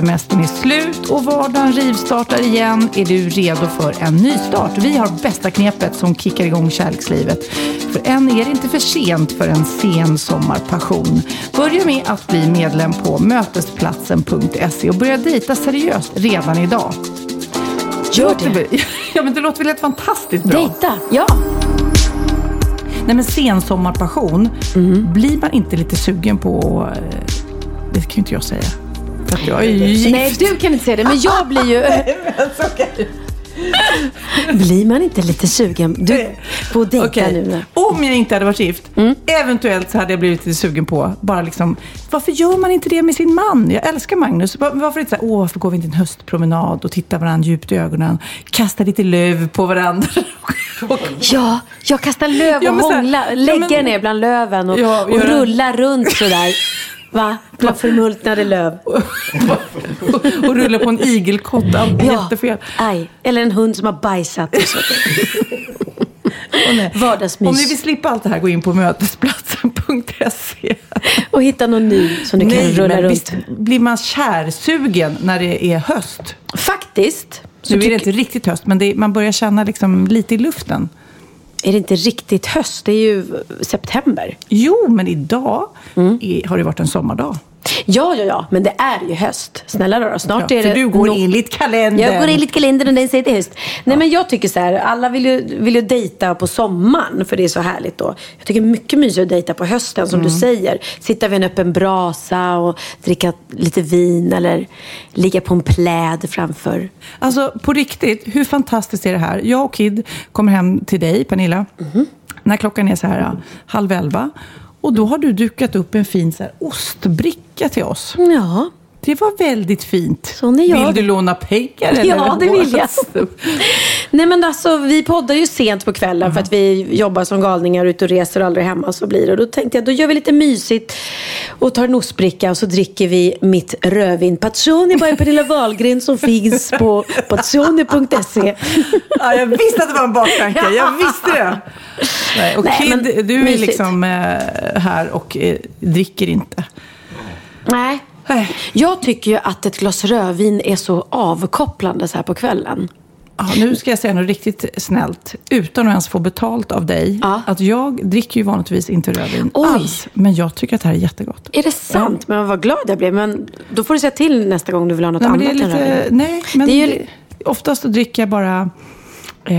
Semestern är slut och vardagen rivstartar igen. Är du redo för en nystart? Vi har bästa knepet som kickar igång kärlekslivet. För än är det inte för sent för en sen sommarpassion. Börja med att bli medlem på mötesplatsen.se och börja dejta seriöst redan idag. Gör det. Ja, men det låter väl helt fantastiskt bra? Dejta, ja. Nej, men sen sommarpassion, Mm. blir man inte lite sugen på... eh, Det kan ju inte jag säga. För att jag är ju gift. Nej, du kan inte säga det, men jag blir ju... Blir man inte lite sugen du, på att dejta Okej. nu? Mm. Om jag inte hade varit gift, eventuellt så hade jag blivit lite sugen på, bara liksom, varför gör man inte det med sin man? Jag älskar Magnus. Var- Varför inte så här, åh, varför går vi inte en höstpromenad och tittar varandra djupt i ögonen, kastar lite löv på varandra. och, Ja, jag kastar löv och Ja, hånglar, ja, lägger men- ner bland löven och, Ja, och rullar runt sådär. Va? Bland förmultnade löv. och rullar på en igelkott, Ja. jättefel. Aj. Eller en hund som har bajsat. Och så. Nej. Vardagsmys. Om ni vill slippa allt det här, gå in på mötesplatsen.se. Och hitta någon ny som du kan Nej, rulla men runt. visst blir man kärsugen när det är höst? Faktiskt. Nu är det inte riktigt höst, men är, man börjar känna liksom lite i luften. Är det inte riktigt höst? Det är ju september. Jo, men idag Mm. är, har det varit en sommardag. Ja, ja, ja. Men det är ju höst. Snälla då, snart Ja, är för det... du går no- enligt kalendern. Jag går enligt kalendern och den säger till höst. Nej men jag tycker så här, alla vill ju, vill ju dejta på sommaren för det är så härligt då. Jag tycker mycket mysigare att dejta på hösten som Mm. du säger. Sitta vid en öppen brasa och dricka lite vin eller ligga på en pläd framför. Alltså på riktigt, hur fantastiskt är det här? Jag och Kid kommer hem till dig, Pernilla, Mhm. när klockan är så här ja, halv elva. Och då har du dukat upp en fin så här, ostbricka till oss. Ja, Det var väldigt fint. Sån är jag. Vill du låna pengar? Eller? Ja, det vill jag. Nej men alltså vi poddar ju sent på kvällen för att vi jobbar som galningar ute och reser och aldrig hemma så blir det. Och då tänkte jag då gör vi lite mysigt och tar en ostbricka och så dricker vi mitt rödvin Pazzoni by Pernilla Wahlgren som finns på pazzoni.se. Ja, jag visste att det var en baktanke. Jag visste det. Nej, och Nej, Kid, men du är mysigt. liksom eh, här och eh, dricker inte. Nej. Nej. Jag tycker ju att ett glas rödvin är så avkopplande så här på kvällen. Ja, nu ska jag säga något riktigt snällt, utan att ens få betalt av dig. Ja. Att jag dricker ju vanligtvis inte rödvin Oj. alls, men jag tycker att det här är jättegott. Är det sant? Men vad glad jag blev. Men då får du säga till nästa gång du vill ha något Nej, annat är än lite, rödvin. nej, men Det är ju- oftast dricker jag bara eh,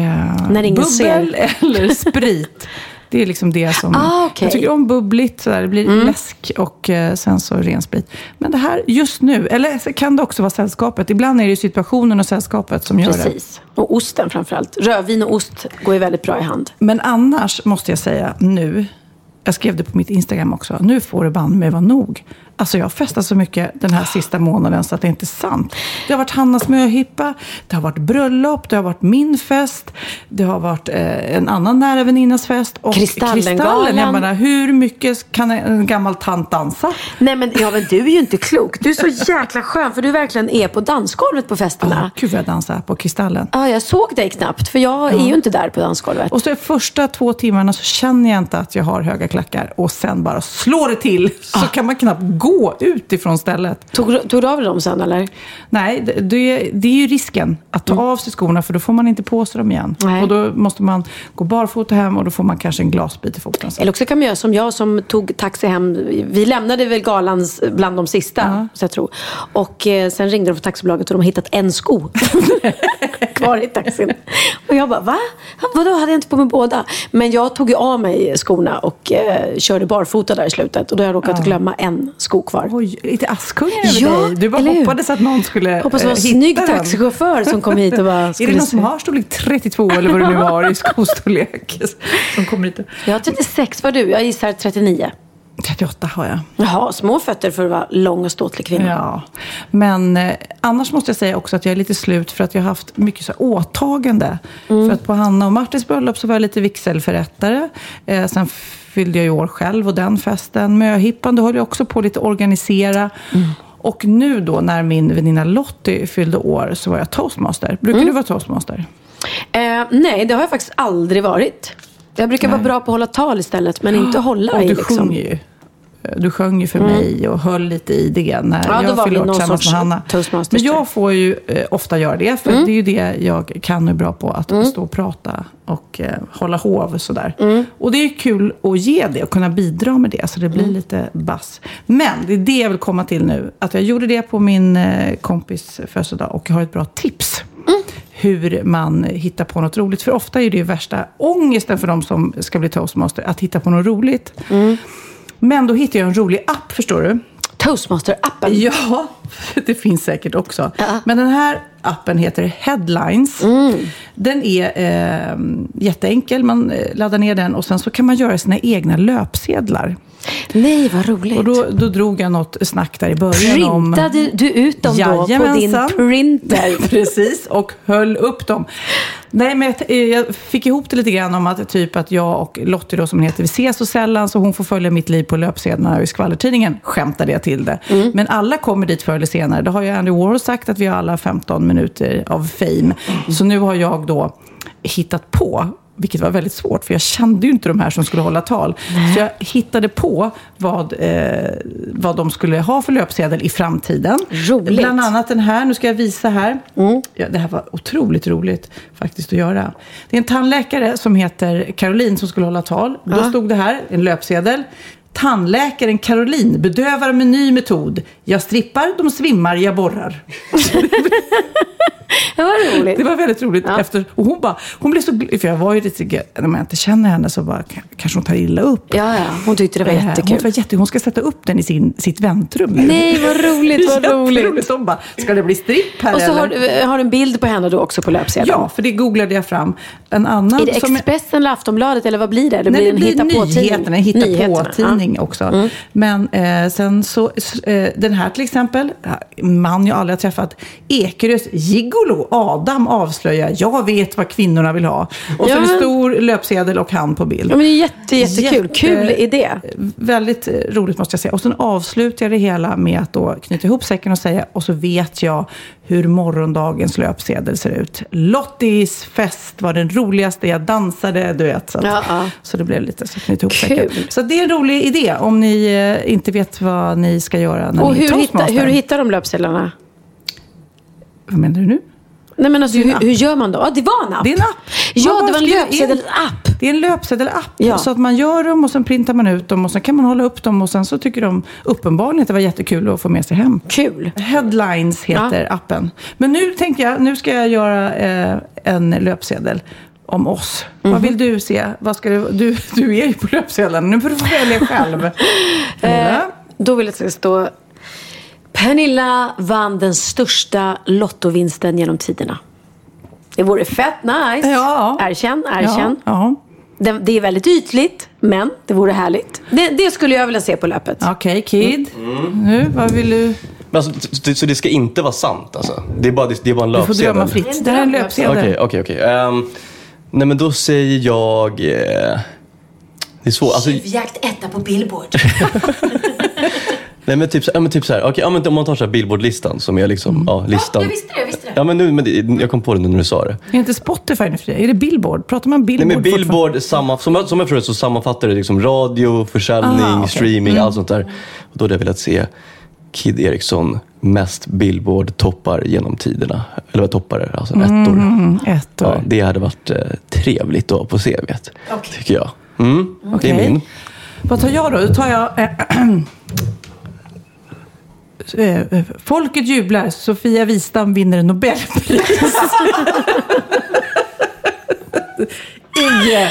När ingen bubbel eller sprit. Det är liksom det som... Ah, okej. Jag tycker om bubbligt, sådär, det blir läsk och eh, sen så ren sprit. Men det här just nu, eller kan det också vara sällskapet. Ibland är det ju situationen och sällskapet som gör det. Precis. Och osten framförallt. Rödvin och ost går ju väldigt bra i hand. Men annars måste jag säga nu, jag skrev det på mitt Instagram också, nu får det banne mig vara nog. Alltså jag har festat så mycket den här sista månaden så att det inte är sant. Det har varit Hannas möhippa, det har varit bröllop, det har varit min fest, det har varit eh, en annan nära väninnas fest. Och Kristallengalan. Kristallen, jag menar, hur mycket kan en gammal tant dansa? Nej men, ja, men du är ju inte klok. Du är så jäkla skön för du verkligen är på dansgolvet på Ja, festerna. gud vad jag dansar på Kristallen. Ja, jag såg dig knappt för jag är ju inte där på dansgolvet. Och så första två timmarna så känner jag inte att jag har höga klackar och sen bara slår det till. Så kan man knappt gå ut ifrån stället. Tog, tog du av dig dem sen eller? Nej, det, det, är ju risken att ta av sig skorna för då får man inte på sig dem igen. Nej. Och då måste man gå barfota hem och då får man kanske en glasbit i foten. sen. Eller också kan man göra som jag som tog taxi hem. Vi lämnade väl galan bland de sista, så jag tror. Och eh, sen ringde de från taxibolaget och de har hittat en sko kvar i taxin. Och jag bara, va? Vadå, hade jag inte på mig båda? Men jag tog ju av mig skorna och eh, körde barfota där i slutet. Och då har jag råkat glömma en sko kvar. Oj, lite Askungen över Ja, dig. Du bara hoppades att någon skulle Hoppas det var eh, en hitta snygg den. taxichaufför som kom hit och bara Är det någon som har storlek 32 eller vad du nu har i skostorlek? Som kommer hit. Jag har 36, vad har du? Jag gissar 39. 38 har jag. Jaha, små fötter för att vara lång och ståtlig kvinna. Ja, men eh, annars måste jag säga också att jag är lite slut för att jag har haft mycket så här, åtagande. Mm. För att på Hanna och Martins bröllop så var jag lite vigselförrättare. Eh, sen fyllde jag ju år själv och den festen. Möhippan, då höll jag också på lite att organisera. Mm. Och nu då när min väninna Lottie fyllde år så var jag toastmaster. Brukar Mm. du vara toastmaster? Eh, nej, det har jag faktiskt aldrig varit. Jag brukar vara bra på att hålla tal istället, men inte hålla Och i du liksom. sjunger ju. Du sjöng ju för mig och höll lite i det när Ja, jag fyllde år tillsammans med Hanna. Men jag. får ju eh, ofta göra det, för det är ju det jag kan och är bra på. Att stå och prata och eh, hålla hov och sådär. Och det är ju kul att ge det och kunna bidra med det, så det blir lite bass. Men det är det jag vill komma till nu. Att jag gjorde det på min eh, kompis födelsedag och jag har ett bra tips. Hur man hittar på något roligt. För ofta är det ju värsta ångesten för de som ska bli toastmaster, att hitta på något roligt. Men då hittade jag en rolig app, förstår du. Toastmaster-appen. Ja, det finns säkert också. Ja. Men den här appen heter Headlines. Den är eh, jätteenkel. Man eh, laddar ner den och sen så kan man göra sina egna löpsedlar. Nej, vad roligt. Och då, då drog jag något snack där i början om... Printade du ut dem då på din printer? Precis, och höll upp dem. Nej, men jag, eh, jag fick ihop det lite grann om att, typ att jag och Lottie då, som hon heter, vi ses så sällan så hon får följa mitt liv på löpsedlarna i skvallertidningen skämtade jag till det. Mm. Men alla kommer dit förr eller senare. Det har ju Andy Warhol sagt att vi har alla 15 minuter av fame. Mm. Så nu har jag då hittat på vilket var väldigt svårt, för jag kände ju inte de här som skulle hålla tal. Så jag hittade på vad, eh, vad de skulle ha för löpsedel i framtiden. Roligt. Bland annat den här, nu ska jag visa här. Ja, det här var otroligt roligt faktiskt att göra. Det är en tandläkare som heter Caroline som skulle hålla tal. Då stod det här, en löpsedel. Tandläkaren Caroline bedövar med ny metod. Jag strippar, de svimmar, jag borrar. Det var roligt. Det var väldigt roligt. Ja. Efter, och hon, bara, hon blev så för jag var ju lite, när man inte känner henne så bara, kanske hon tar illa upp. Ja, ja. Hon tyckte det var Eh, Hon, jättekul. var jätte, hon ska sätta upp den i sin, sitt väntrum. Nej, vad roligt, vad roligt. De bara, ska det bli stripp här Och så har, eller? du- har du en bild på henne då också på löpsedeln? Ja, för det googlade jag fram. En annan Är det Expressen eller Aftonbladet eller vad blir det? Det Nej, blir det en blir hitta-på-tidning. nyheterna, en hitta-på-tidning Nyheterna, också. Men eh, sen så, eh, den här till exempel, man jag aldrig har träffat, Ekerös gigolo Adam avslöjar, jag vet vad kvinnorna vill ha. Och så Ja. en stor löpsedel och han på bild. Ja, men det är jätte, jättekul. Jätte- Kul idé. Väldigt eh, roligt måste jag säga. Och sen avslutar jag det hela med att då knyta ihop säcken och säga, och så vet jag hur morgondagens löpsedel ser ut. Lottis fest var den roligaste, jag dansade, du vet. Så, att, Ja, ja. så det blev lite så knyta ihop säcken. Så det är en rolig idé om ni eh, inte vet vad ni ska göra när Och ni hur, hitta, hur hittar de löpsedlarna? Vad menar du nu? Nej, men alltså, hur, hur gör man då? Ja, det var en app. Det är en app. Ja, Man det var en löpsedelapp. Det är en löpsedelapp. Ja. Så att man gör dem och sen printar man ut dem och sen kan man hålla upp dem och sen så tycker de uppenbarligen att det var jättekul att få med sig hem. Kul. Headlines heter appen. Men nu tänkte jag, nu ska jag göra eh, en löpsedel om oss. Mhm. Vad vill du se? Vad ska du, du, du är ju på löpsedeln. Nu får du välja själv. Eh, då vill jag att det ska stå Pernilla vann den största lottovinsten genom tiderna. Det vore fett nice. Ja. Erkänn, erkänn. Ja, ja. Det, det är väldigt ytligt, men det vore härligt. Det, det skulle jag vilja se på löpet. Okej, Kid. Nu, vad vill du? Men alltså, så, det ska inte vara sant alltså? Det är bara, det, det är bara en Du får löpsedel? drömma fritt. Det här är en löpsedel. Okej, okej, okej. Ehm, Nej men då säger jag... eh, det är svårt. Alltså, Tjuvjakt etta på Billboard. Nej men typ, ja, men typ så här, okej, ja, men om man tar så här Billboard-listan som är liksom, ja, listan. jag visste det, jag visste det. Ja men nu, men det, jag kom på det nu när du sa det. Är inte Spotify nu för det? Är det Billboard? Pratar man Nej Billboard? men fortfarande? Billboard, samma, som, jag- som jag förstår det så sammanfattar det liksom radio, försäljning, Aha, okej. streaming, allt sånt där. Och då hade jag velat se Kid Eriksson mest Billboard-toppar genom tiderna. Eller vad toppar är, alltså ettor. Mm, ett år. Ja, det hade varit eh, trevligt att ha på CVt, tycker jag. Mm, Det Okej. är min. Vad tar jag då? Då tar jag... Eh, eh, Folket jublar. Sofia Wistam vinner Nobelpris. I, eh,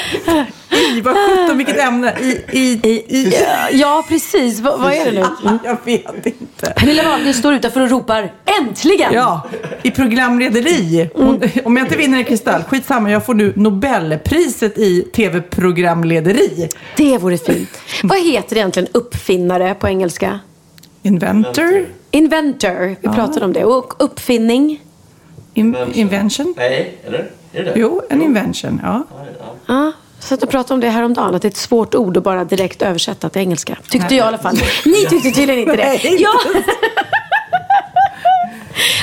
i, vad sjutton, vilket ämne? I, i, i, Ja, precis. Va, vad är det nu? Mm. Jag vet inte. Pernilla Wahlgren står utanför och ropar Äntligen! Ja, i programlederi. Hon, Om jag inte vinner en kristall, skitsamma, jag får nu Nobelpriset i tv-programlederi. Det vore fint. Vad heter egentligen uppfinnare på engelska? Inventor? Inventor. Vi pratade om det. Och uppfinning. In, invention? Nej, eller? Är det Jo, en invention. Ja. Ja, så att du pratade om det häromdagen, att det är ett svårt ord att bara direkt översätta till engelska. Tyckte Nej. jag i alla fall. Ni tyckte tydligen inte det. Ja.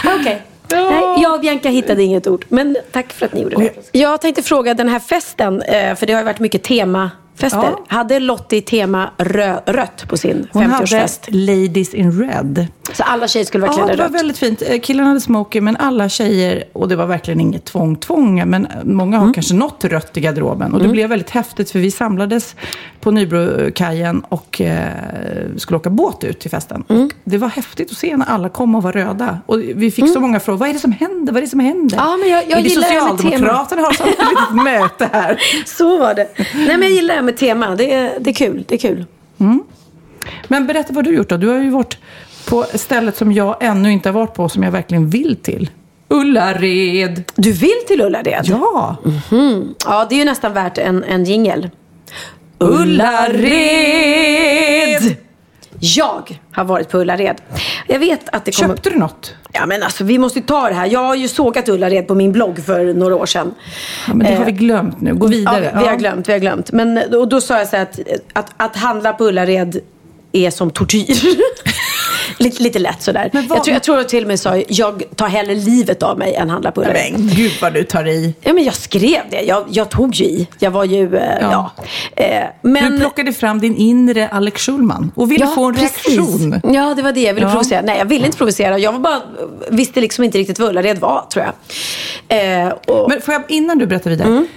Okej. Nej, jag och Bianca hittade inget ord. Men tack för att ni gjorde det. Jag tänkte fråga den här festen, eh, för det har ju varit mycket temafester. Ja. Hade Lottie tema rö- rött på sin Hon hade 50-årsfest? Ladies in Red. Så alla tjejer skulle vara Ja, klädda det var rött? väldigt fint. Eh, Killarna hade smoking, men alla tjejer, och det var verkligen inget tvång, tvång, men många har Mm. kanske något rött i garderoben. Och det blev väldigt häftigt, för vi samlades på Nybrokajen och eh, skulle åka båt ut till festen. Mm. Det var häftigt att se när alla kom och var röda. Och vi fick så många frågor, vad är det som händer? Vad är det som händer? Mm. Ja, men jag- jag är det gillar Socialdemokraterna har sånt litet möte här? Så var det. Nej, men jag gillar det med tema. Det är, det är kul. Det är kul. Men berätta vad du har gjort då. Du har ju varit på stället som jag ännu inte har varit på, som jag verkligen vill till. Ullared. Du vill till Ullared? Ja. Ja, det är ju nästan värt en, en jingel. Ullared! Jag har varit på Ullared. Jag vet att det kommer... Köpte du något? Ja men alltså vi måste ju ta det här. Jag har ju sågat Ullared på min blogg för några år sedan. Ja, men det har Eh, vi glömt nu. Gå Ja, vidare. vi, vi har glömt, vi har glömt. Men och då sa jag så här att, att, att handla på Ullared är som tortyr. lite, lite lätt sådär. Men vad- Jag, tror, jag tror till och med sa jag tar hellre livet av mig än handla på Ullared. Men gud vad du tar i. Ja men jag skrev det. Jag, jag tog ju i. Jag var ju, eh, ja. Ja. Eh, men... Du plockade fram din inre Alex Schulman och ville få en reaktion. Ja, det var det jag ville Ja. provocera. Nej, jag ville inte provocera. Jag var bara, visste liksom inte riktigt vad Ullared var, tror jag. Eh, och, Men får jag, innan du berättar vidare. Mm.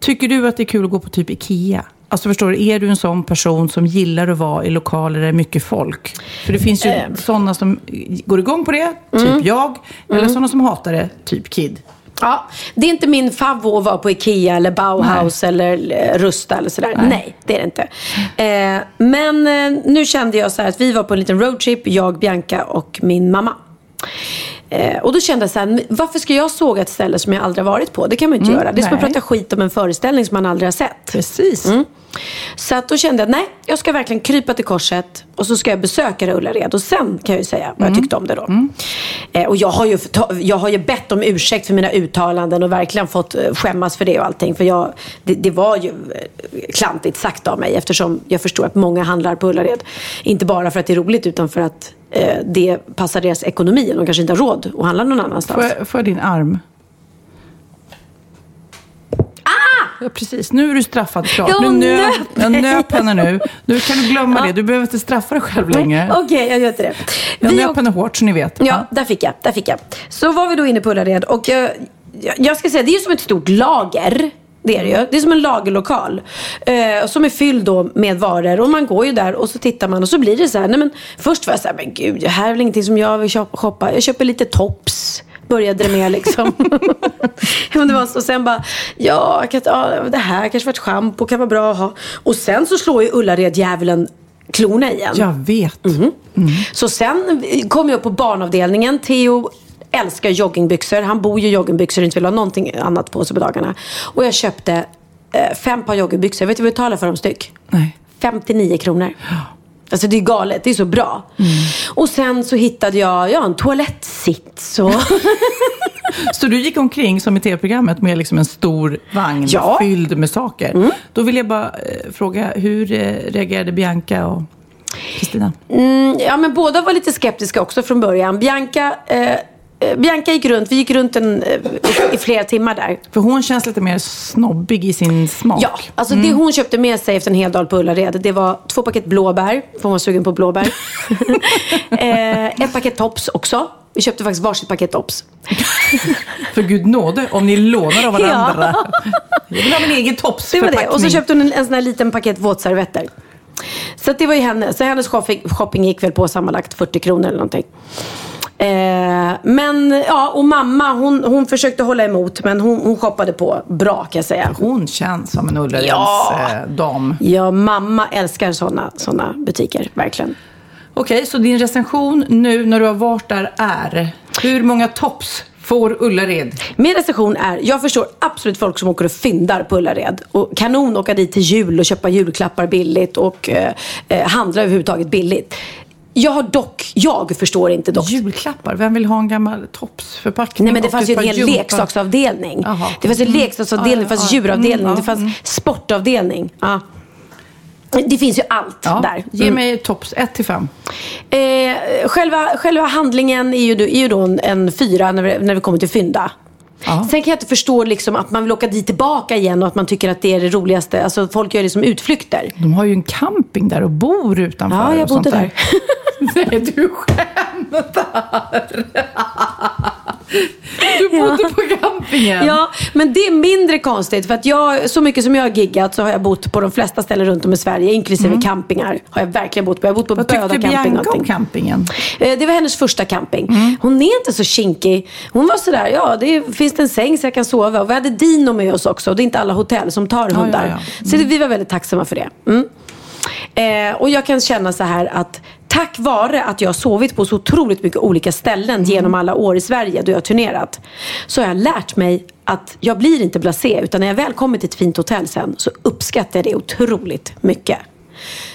Tycker du att det är kul att gå på typ Ikea? Alltså förstår du, är du en sån person som gillar att vara i lokaler där det är mycket folk? För det finns ju Eh. sådana som går igång på det, typ Mm. jag. Eller sådana som hatar det, typ Kid. ja, det är inte min favvo att vara på Ikea eller Bauhaus eller eh, Rusta eller sådär. Nej. det är det inte. Eh, men eh, nu kände jag så här att vi var på en liten roadtrip, jag, Bianca och min mamma. Eh, och då kände jag så här, varför ska jag såga ett ställe som jag aldrig har varit på? Det kan man ju inte göra. Det är som att prata skit om en föreställning som man aldrig har sett. Precis. Mm. Så att då kände jag nej, jag ska verkligen krypa till korset och så ska jag besöka det Ullared. Och sen kan jag ju säga vad jag tyckte om det då. Eh, och jag har, ju, jag har ju bett om ursäkt för mina uttalanden och verkligen fått eh, skämmas för det och allting. För jag, det, det var ju klantigt sagt av mig eftersom jag förstår att många handlar på Ullared. Inte bara för att det är roligt utan för att det passar deras ekonomi. De kanske inte har råd att handla någon annanstans. Får jag, får jag din arm? Ah! Ja, precis. Nu är du straffad klart. Jag nu nöp, jag nöp henne nu. Nu kan du glömma det. Du behöver inte straffa dig själv längre. Okej, jag gör inte det. Jag Vi nöp åkte- henne hårt så ni vet. Ja, där fick jag. Där fick jag. Så var vi då inne på Ullared och jag, jag, jag ska säga, det är ju som ett stort lager. Det är det ju. Det är som en lagerlokal. Eh, som är fylld då med varor. Och man går ju där och så tittar man och så blir det så här. Nej, men först var jag så här, men gud, det här är väl ingenting som jag vill shop- shoppa. Jag köper lite tops. Började det med liksom. Men det var så. Och sen bara, ja, kan, ja, det här kanske var ett schampo, kan vara bra att ha. Och sen så slår ju Ullared-djävulen klorna igen. Jag vet. Mm. Så sen kom jag upp på barnavdelningen. Theo älskar joggingbyxor. Han bor ju i joggingbyxor och inte vill ha någonting annat på sig på dagarna. Och jag köpte eh, fem par joggingbyxor. Vet du vad jag betalar för dem styck? Nej. 59 kronor. Alltså det är galet, det är så bra. Och sen så hittade jag ja, en toalettsits och... Så du gick omkring som i tv-programmet med liksom en stor vagn Ja. fylld med saker. Då vill jag bara eh, fråga, hur eh, reagerade Bianca? Och... Kristina? Mm, ja, men båda var lite skeptiska också från början. Bianca, eh, Bianca gick runt, vi gick runt en, eh, i, flera timmar där. För hon känns lite mer snobbig i sin smak. Ja, alltså det hon köpte med sig efter en hel dag på Ullared, det var två paket blåbär, för hon var sugen på blåbär. eh, ett paket tops också. Vi köpte faktiskt varsitt paket tops. För gud nåde, om ni lånar av varandra. Jag vill ha min egen topsförpackning. Och så köpte hon en, en sån här liten paket våtservetter. Så det var ju henne. Så hennes shopping, shopping gick väl på sammanlagt 40 kronor eller någonting. Eh, men ja, och mamma hon, hon försökte hålla emot men hon, hon shoppade på bra kan jag säga. Hon känns som en Ullareds Ja. eh, dam. Ja, mamma älskar sådana såna butiker, verkligen. Okej, så din recension nu när du har varit där är, hur många tops får Ullared? Min recension är, jag förstår absolut folk som åker och fyndar på Ullared. Och kanon åka dit till jul och köpa julklappar billigt och eh, eh, handla överhuvudtaget billigt. Jag har dock, jag förstår inte dock. Julklappar? Vem vill ha en gammal topsförpackning? Nej men det fanns ju en hel jumpa- leksaksavdelning. Jaha. Det fanns en Mm. leksaksavdelning, det fanns djuravdelning, mm, det fanns mm. sportavdelning. Ja. Det finns ju allt Ja, där. Ge Mm. mig tops 1 till 5. Eh, själva, själva handlingen är ju, är ju då en, en fyra när vi, när vi kommer till fynda. Ja. Sen kan jag inte förstå liksom att man vill åka dit tillbaka igen och att man tycker att det är det roligaste. Alltså folk gör det som utflykter. De har ju en camping där och bor utanför. Ja, jag bodde där. Nej, du skämtar! Du bodde på campingen. Ja, men det är mindre konstigt för att jag, så mycket som jag har giggat så har jag bott på de flesta ställen runt om i Sverige, inklusive campingar. Har jag verkligen bott på. Jag har bott på Vad Böda tyckte camping. och Bianca om campingen? Eh, Det var hennes första camping. Hon är inte så kinkig. Hon var sådär, ja det finns det en säng så jag kan sova. Och vi hade Dino med oss också. Det är inte alla hotell som tar hundar. ja, ja. Så det, vi var väldigt tacksamma för det. Mm. Eh, och jag kan känna så här att tack vare att jag har sovit på så otroligt mycket olika ställen genom alla år i Sverige då jag har turnerat. Så har jag lärt mig att jag blir inte blasé. Utan när jag väl kommer till ett fint hotell sen så uppskattar jag det otroligt mycket.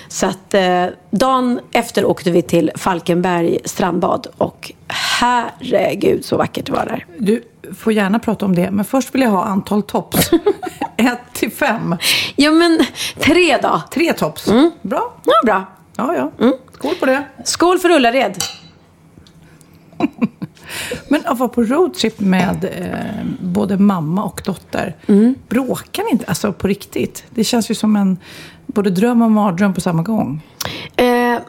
Så att eh, dagen efter åkte vi till Falkenberg strandbad och herregud så vackert det var där. Du får gärna prata om det, men först vill jag ha antal tops. 1 till 5. Ja men tre då. Tre tops. Mm. Bra. Ja, bra. Ja, ja. Mm. Skål på det. Skål för Ullared. Men att vara på roadtrip med eh, både mamma och dotter, Mm. bråkar ni inte? Alltså på riktigt? Det känns ju som en både dröm och mardröm på samma gång. Eh,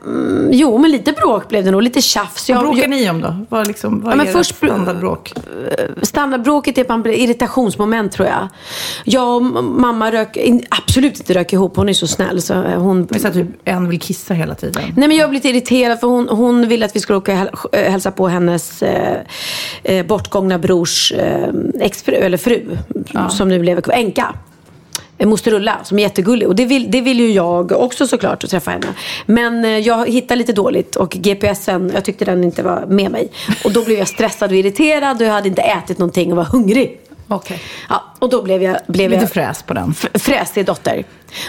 mm, jo men lite bråk blev det nog, lite tjafs. Vad bråkar jag- ni om då? Vad, liksom, vad Ja, men är först- standardbråk? Standardbråket är blir irritationsmoment tror jag. Jag och mamma rök, absolut inte rök ihop. Hon är så snäll så eh, hon... Är så att typ en vill kissa hela tiden. Nej men jag blev lite irriterad för hon, hon ville att vi skulle åka och äh, hälsa på hennes eh, eh, bortgångna brors eh, exfru, eller fru. Som nu lever kvar, änka. Moster Ulla som är jättegullig. Och det vill, det vill ju jag också såklart att träffa henne. Men eh, jag hittade lite dåligt och GPSen, jag tyckte den inte var med mig. Och då blev jag stressad och irriterad och jag hade inte ätit någonting och var hungrig. Okej. Ja, och då blev jag, blev Lite jag fräs på den. fräsig dotter.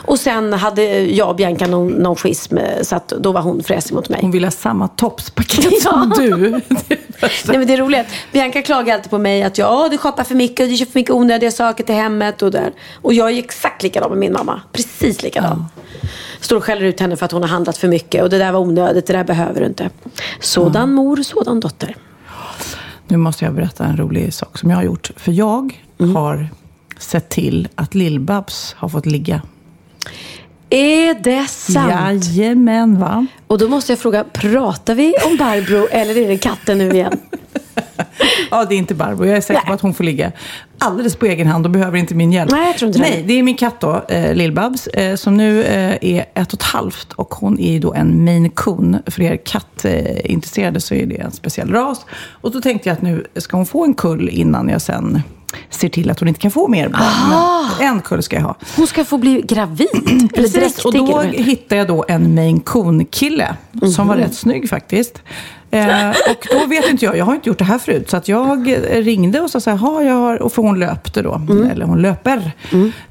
Och sen hade jag och Bianca någon, någon schism så att då var hon fräsig mot mig. Hon vill ha samma topspaket som Ja. du. Nej, men det är roligt. Bianca klagar alltid på mig att ja, du shoppar för mycket och du köper för mycket onödiga saker till hemmet och där. Och jag är exakt likadan med min mamma. Precis likadan. Står och skäller ut henne för att hon har handlat för mycket och det där var onödigt, det där behöver du inte. Sådan mor, sådan dotter. Nu måste jag berätta en rolig sak som jag har gjort. För jag Mm. har sett till att Lill-Babs har fått ligga. Är det sant? Jajamän, va? Och då måste jag fråga, pratar vi om Barbro eller är det katten nu igen? Ja, det är inte Barbro. Jag är säker på att hon får ligga alldeles på egen hand och behöver inte min hjälp. Nej, jag tror inte det. Nej, det är min katt då, eh, Lill-Babs, eh, som nu eh, är ett och ett halvt. Och hon är ju då en Maine Coon. För er kattintresserade så är det en speciell ras. Och då tänkte jag att nu ska hon få en kull innan jag sen ser till att hon inte kan få mer barn. Men en kull ska jag ha. Hon ska få bli gravid? Precis, och då hittade jag då en Maine Coon-kille som var rätt snygg faktiskt. Eh, och då vet inte jag, jag har inte gjort det här förut, så att jag ringde och sa så här, "Ha, jag har, och för hon löpte då, eller hon löper.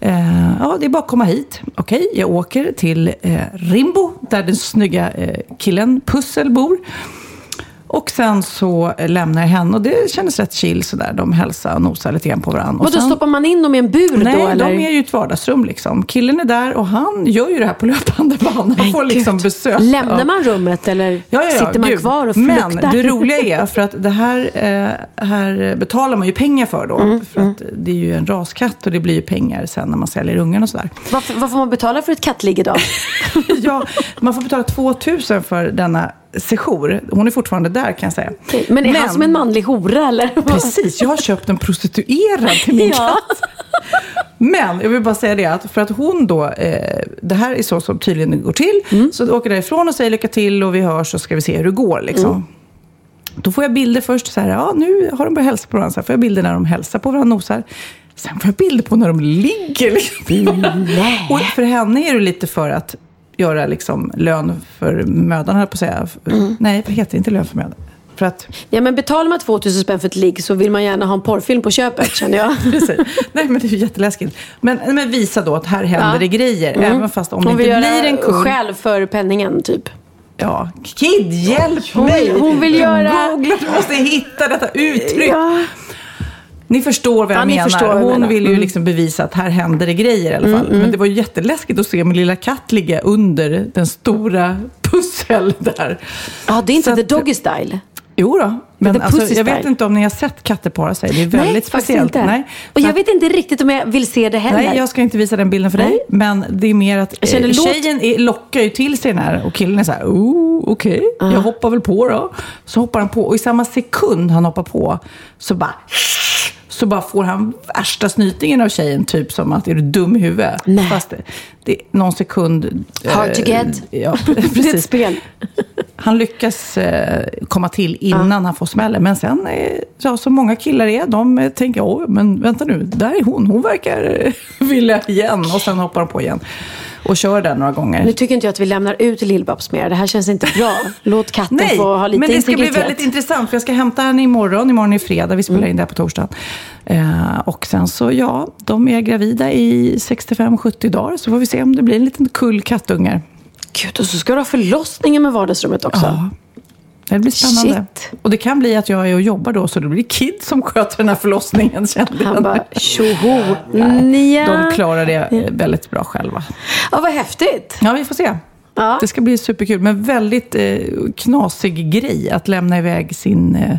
Eh, ja, det är bara att komma hit. Okej, jag åker till eh, Rimbo, där den snygga eh, killen Pussel bor. Och sen så lämnar jag henne och det kändes rätt chill sådär. De hälsar och nosar lite grann på varandra. Och då sen, stoppar man in dem i en bur Nej, då eller? de är ju ett vardagsrum liksom. Killen är där och han gör ju det här på löpande band. Han får liksom besök. Lämnar man rummet eller Ja, ja, ja, sitter man gud. kvar och Men fluktar? det roliga är, för att det här, eh, här betalar man ju pengar för då. Mm, för att det är ju en raskatt och det blir ju pengar sen när man säljer ungen och sådär. Varför, vad får man betala för ett kattligge då? ja, man får betala 2000 för denna sejour. Hon är fortfarande där kan jag säga. Men är han som en manlig hora eller? Precis, jag har köpt en prostituerad till min Ja. katt. Men jag vill bara säga det att för att hon då, eh, det här är så som tydligen går till. Mm. Så åker därifrån och säger lycka till och vi hörs så ska vi se hur det går. Liksom. Mm. Då får jag bilder först, så här, ja nu har de börjat hälsa på varandra. Så här får jag bilder när de hälsar på varandra, nosar. Sen får jag bilder på när de ligger. Liksom. Och för henne är det lite för att göra liksom, lön för mödan, höll på att säga. Mm. Nej, vad heter det? Inte lön för mödan. För att Ja men betalar man 2000 spänn för ett ligg så vill man gärna ha en porrfilm på köpet känner jag. Precis. Nej, men det är ju jätteläskigt. Men, men visa då att här händer Ja. det grejer. Även fast om det Hon inte vill blir en göra kund. själv för penningen typ. Ja. Kid, hjälp Hon mig! vill- hon vill göra- Googla, du måste hitta detta uttryck. Ja. Ni förstår vad jag Ja, menar. förstår vad jag Hon menar. Mm. vill ju liksom bevisa att här händer det grejer i alla fall. Men det var ju jätteläskigt att se min lilla katt ligga under den stora pussel där. Ja det är inte Så the doggy style. Jo då. Men alltså, jag vet inte om ni har sett katter para sig. Det är väldigt Nej, speciellt. inte. Nej. Och jag att- vet inte riktigt om jag vill se det heller. Nej, jag ska inte visa den bilden för dig. Nej. Men det är mer att Jag känner eh, tjejen är, lockar ju till sig den här och killen är så här, oh, okej, jag hoppar väl på då. Så hoppar han på och i samma sekund han hoppar på så bara så bara får han värsta snytingen av tjejen, typ som att är du dum i huvudet? Nej. Fast det, det någon sekund... Hard to eh, get. Ja, det är ett precis. spel. Han lyckas eh, komma till innan han får smällen. Men sen, eh, ja, som många killar är, de eh, tänker, oj, men vänta nu, där är hon. Hon verkar eh, vilja igen. Och sen hoppar de på igen. Och kör den några gånger. Nu tycker inte jag att vi lämnar ut Lill-Babs mer. Det här känns inte bra. Låt katten Nej, få ha lite men det ska bli integritet. väldigt intressant. För jag ska hämta henne imorgon. Imorgon är fredag. Vi spelar in det här på torsdag. Eh, och sen så, ja, de är gravida i 65-70 dagar. Så får vi se om det blir en liten kull kattungar. Gud, och så ska du ha förlossningen med vardagsrummet också. Ja. Det blir spännande. Shit. Och det kan bli att jag är och jobbar då, så det blir Kid som sköter den här förlossningen. kände. Han bara, tjoho. De klarar det väldigt bra själva. Ja, vad häftigt. Ja, vi får se. Ja. Det ska bli superkul. Men väldigt eh, knasig grej att lämna iväg sin, eh,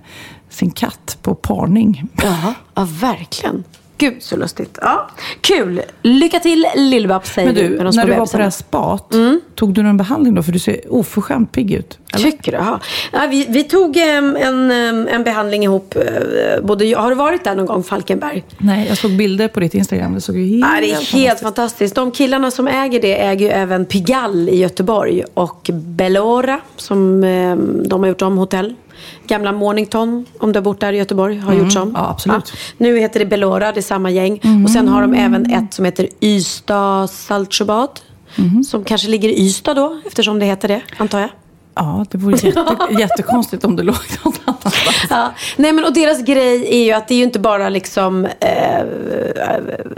sin katt på parning. Ja, ja, verkligen. Gud så lustigt. Ja, kul. Lycka till Lill-Babs säger Men du. när du var på det här spat, tog du någon behandling då? För du ser oförskämt pigg ut. Eller? Tycker du? Ja. Ja, vi, vi tog en, em, en behandling ihop. eh, Både, har du varit där någon gång, Falkenberg? Nej, jag såg bilder på ditt Instagram. Det såg ju helt Ja, det är helt fantastiskt. De killarna som äger det äger ju även Pigalle i Göteborg och Bellora som de har gjort om hotell. Gamla Mornington, om du har bott där i Göteborg, har gjorts om. ja, absolut. Nu heter det Bellora, det är samma gäng. Och sen har de även ett som heter Ystad Saltsjöbad. Som kanske ligger i Ystad då, eftersom det heter det, antar jag. Ja, det vore jätte, jättekonstigt om det låg någon annanstans. Ja. Nej, men, och deras grej är ju att det är ju inte bara liksom eh,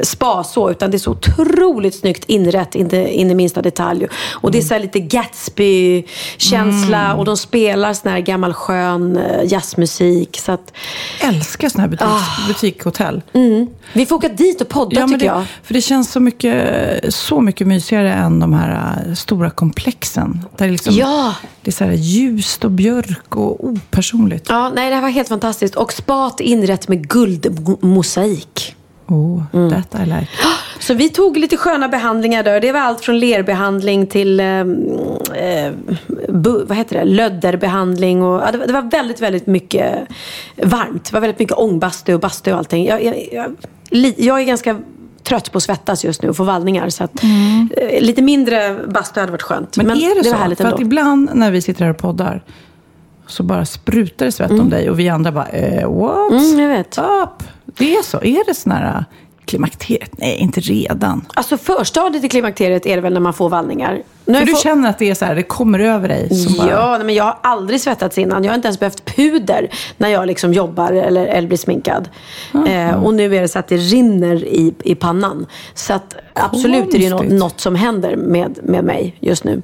spa så, utan det är så otroligt snyggt inrätt in, i- in i minsta detalj. Och det är så här lite Gatsby-känsla och de spelar sån här gammal skön eh, jazzmusik. Så att, Älskar sådana här butiks, Ah. butikhotell. vi får åka dit och podda men tycker det, jag. För det känns så mycket, så mycket mysigare än de här äh, stora komplexen. Där det, liksom, Ja. det är så här ljust och björk och opersonligt. Ja, nej, det här var helt fantastiskt. Och spat inrett med guldmosaik. Oh, Mm. that I like. Så vi tog lite sköna behandlingar där. Det var allt från lerbehandling till eh, eh, bu, vad heter det? lödderbehandling. Och, ja, det, var, det var väldigt, väldigt mycket varmt. Det var väldigt mycket ångbastu och bastu och allting. Jag, jag, jag, jag är ganska trött på att svettas just nu och få vallningar. Så att, eh, lite mindre bastu hade varit skönt. Men, är det, det så? För att ibland när vi sitter här och poddar så bara sprutar det svett om dig och vi andra bara, eh, what? Mm, jag vet. Up? Det är så. Är det sån här klimakteriet? Nej, inte redan. Alltså förstadiet i klimakteriet är det väl när man får vallningar. Nu har För jag du fått- känner att det är så här, det kommer över dig. Bara, Ja, nej, men jag har aldrig svettats innan. Jag har inte ens behövt puder när jag liksom jobbar eller, eller blir sminkad. Eh, och nu är det så att det rinner i, i pannan. Så att absolut är det ju något, något som händer med, med mig just nu.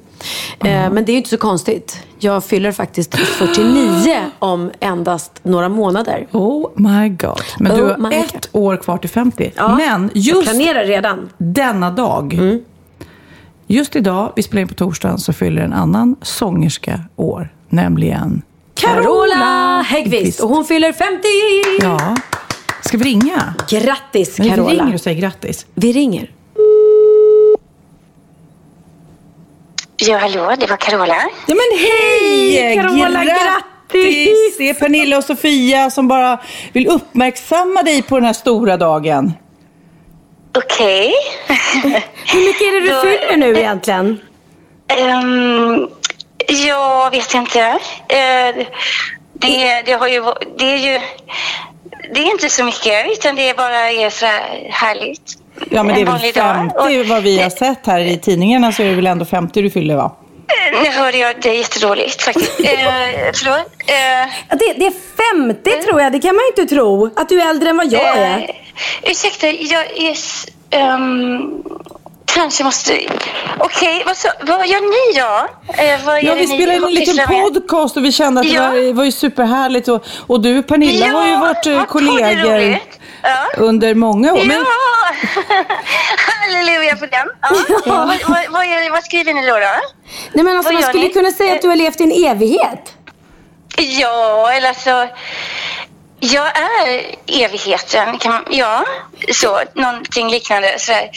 Eh, men det är ju inte så konstigt. Jag fyller faktiskt 49 om endast några månader. Oh my god. Men du Oh har my ett God. år kvar till 50. Ja, Men Jag just planerar redan. denna dag, just idag, vi spelar in på torsdagen, så fyller en annan sångerska år. Nämligen Carola Häggkvist. Och hon fyller 50! Ja. Ska vi ringa? Grattis Men vi Carola. ringer och säger grattis. Vi ringer. Ja, hallå, det var Carola. Ja men hej! Carola, grattis! Det är Pernilla och Sofia som bara vill uppmärksamma dig på den här stora dagen. Okej. Hur mycket är det du Då- fyller nu egentligen? Ehm, jag vet inte. Eh, det, det, har ju, det är ju... Det är inte så mycket, utan det bara är så här härligt. Ja men det är väl vanlig dag. 50 Och- vad vi har sett här i tidningarna så är det väl ändå 50 du fyller va? Eh, Nu hörde jag det jättedåligt faktiskt. Eh, förlåt. Eh, Ja, Det, det är 50 tror jag, det kan man ju inte tro. Att du är äldre än vad jag är. Eh, ursäkta, jag är... ehm, kanske måste... Okej, vad, så, vad gör ni då? Eh, vad Ja, är vi spelade in en liten podcast och vi kände att Ja. var, det var ju superhärligt. Och, och du Pernilla har ju varit eh, vad kollegor. Ja. under många år. Men, Ja! Halleluja för den. Ja. Vad, vad, vad, är, vad skriver ni då? då? Nej men alltså Vad man skulle ni? kunna säga att du har levt i en evighet. Ja, eller alltså... Jag är evigheten, kan man, ja, så, någonting liknande. Sådär.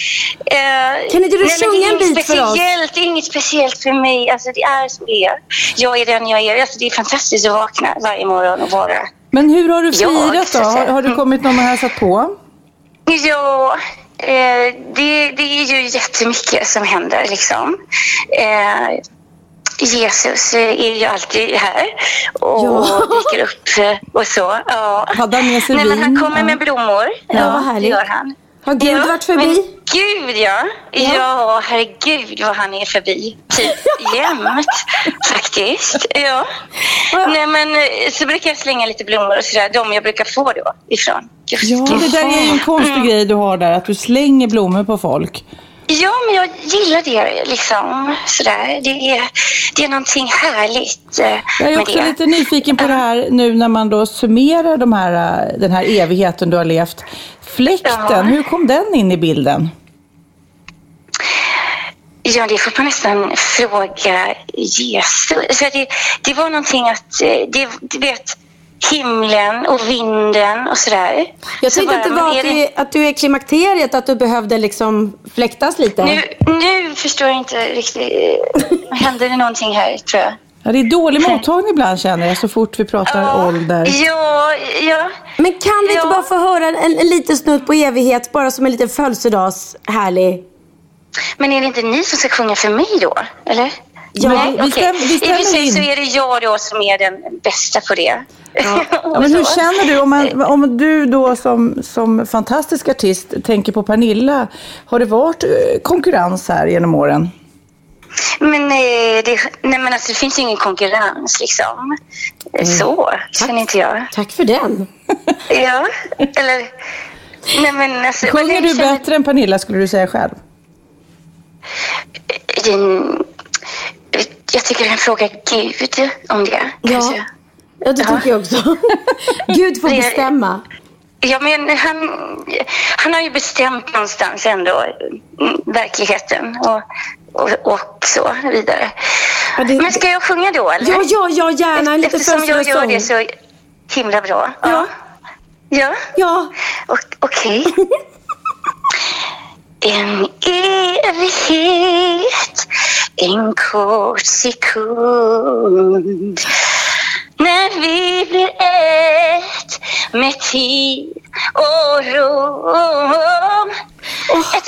Eh, Kan inte du nej, sjunga en inget bit för oss? speciellt, Det är inget speciellt för mig, alltså, det är som det är. Jag är den jag är. Alltså, det är fantastiskt att vakna varje morgon och vara... men hur har du Ja, firat då? Har, har du kommit någon och hälsat på? Ja, eh, det, det är ju jättemycket som händer liksom. Eh, Jesus är ju alltid här och Ja. dyker upp och så. Ja. Hade han med sig Nej, men han kommer Ja. med blommor. Ja, vad härligt. Gör han. Har Gud varit förbi? Men Gud ja. Ja. ja. herregud vad han är förbi. Typ jämt faktiskt. Ja. Ja. Nej men eh, så brukar jag slänga lite blommor och sådär. De jag brukar få då ifrån. Just Ja, det där är en konstig grej du har där, att du slänger blommor på folk. Ja, men jag gillar det liksom. Sådär. Det, är, det är någonting härligt eh, Jag är också det. lite nyfiken på det här nu när man då summerar de här, eh, den här evigheten du har levt. Fläkten, Ja. hur kom den in i bilden? Ja, det får man nästan fråga Jesus. Så det, det var någonting att, eh, det, du vet, himlen och vinden och sådär. Jag Så tänkte att det var att du, att du är klimakteriet, att du behövde liksom fläktas lite. Nu, nu förstår jag inte riktigt. Händer det någonting här, tror jag? Ja, det är dålig mottagning ibland känner jag så fort vi pratar ålder. Ja, ja. Men kan vi inte Ja. bara få höra en, en liten snutt på evighet, bara som en liten födelsedags härlig? Men är det inte ni som ska sjunga för mig då? Eller? Ja, Nej, vi okej. vi I och för sig så är det jag då som är den bästa på det. Ja, men hur känner du om, man, om du då som, som fantastisk artist tänker på Pernilla? Har det varit eh, konkurrens här genom åren? Men, eh, det, nej, men alltså, det finns ingen konkurrens liksom. Så känner inte jag. Tack för den. Ja, eller... Nej, men alltså, men Sjunger jag du känner- bättre än Pernilla skulle du säga själv? Jag tycker du kan fråga Gud om det. Ja. kanske. Ja, det tycker jag också. Gud får bestämma. Ja, men han, han har ju bestämt någonstans ändå verkligheten och, och, och så vidare. Ja, det- Men ska jag sjunga då eller? Ja, ja, ja, gärna en liten Eftersom jag gör det så himla bra. Ja. Ja, Ja. Okej. En evighet, en kort sekund när vi blir ett med tid och rum. Ett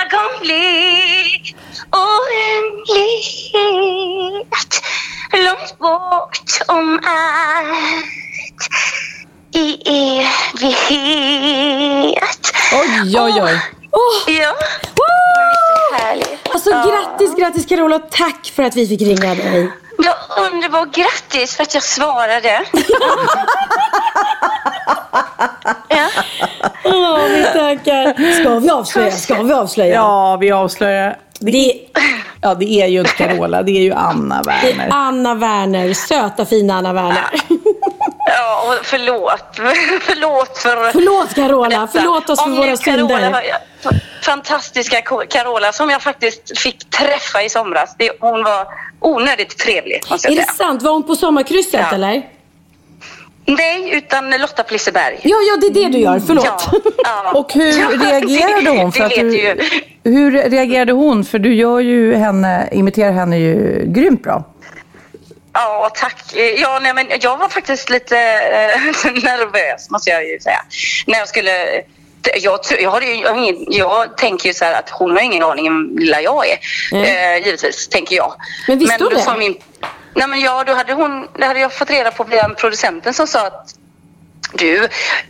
ögonblick oändligt långt bort om allt i evighet. Oj, oj, oj. Åh, Ja, så härligt. Alltså grattis, grattis Carola. Tack för att vi fick ringa dig. Ja, underbart. Grattis för att jag svarade. ja. Åh, vi tackar. Ska vi avslöja? Ska vi avslöja? Ja, vi avslöjar. Det, Det, ja, det är ju inte Carola, det är ju Anna Werner. Anna Werner. Söta fina Anna Werner. Ja, och förlåt. förlåt för... Förlåt Carola. Förlåt oss för Om våra synder. Fantastiska Carola som jag faktiskt fick träffa i somras. Det, hon var onödigt trevlig måste Är det säga. sant? Var hon på sommarkrysset Ja. eller? Nej, utan Lotta på Liseberg. Ja, ja, det är det du gör. Förlåt. Ja, ja. Och hur reagerade hon? Det, För att det du, hur reagerade hon? För du gör ju henne, imiterar henne ju grymt bra. Ja, tack. Ja, nej, men jag var faktiskt lite eh, nervös, måste jag ju säga. När jag skulle... Jag, jag, har jag, jag tänker ju så här att hon har ingen aning om lilla jag är. Eh, givetvis, tänker jag. Men visste hon då det? Min, nej, men ja, då hade, hon, det hade jag fått reda på via producenten som sa att du,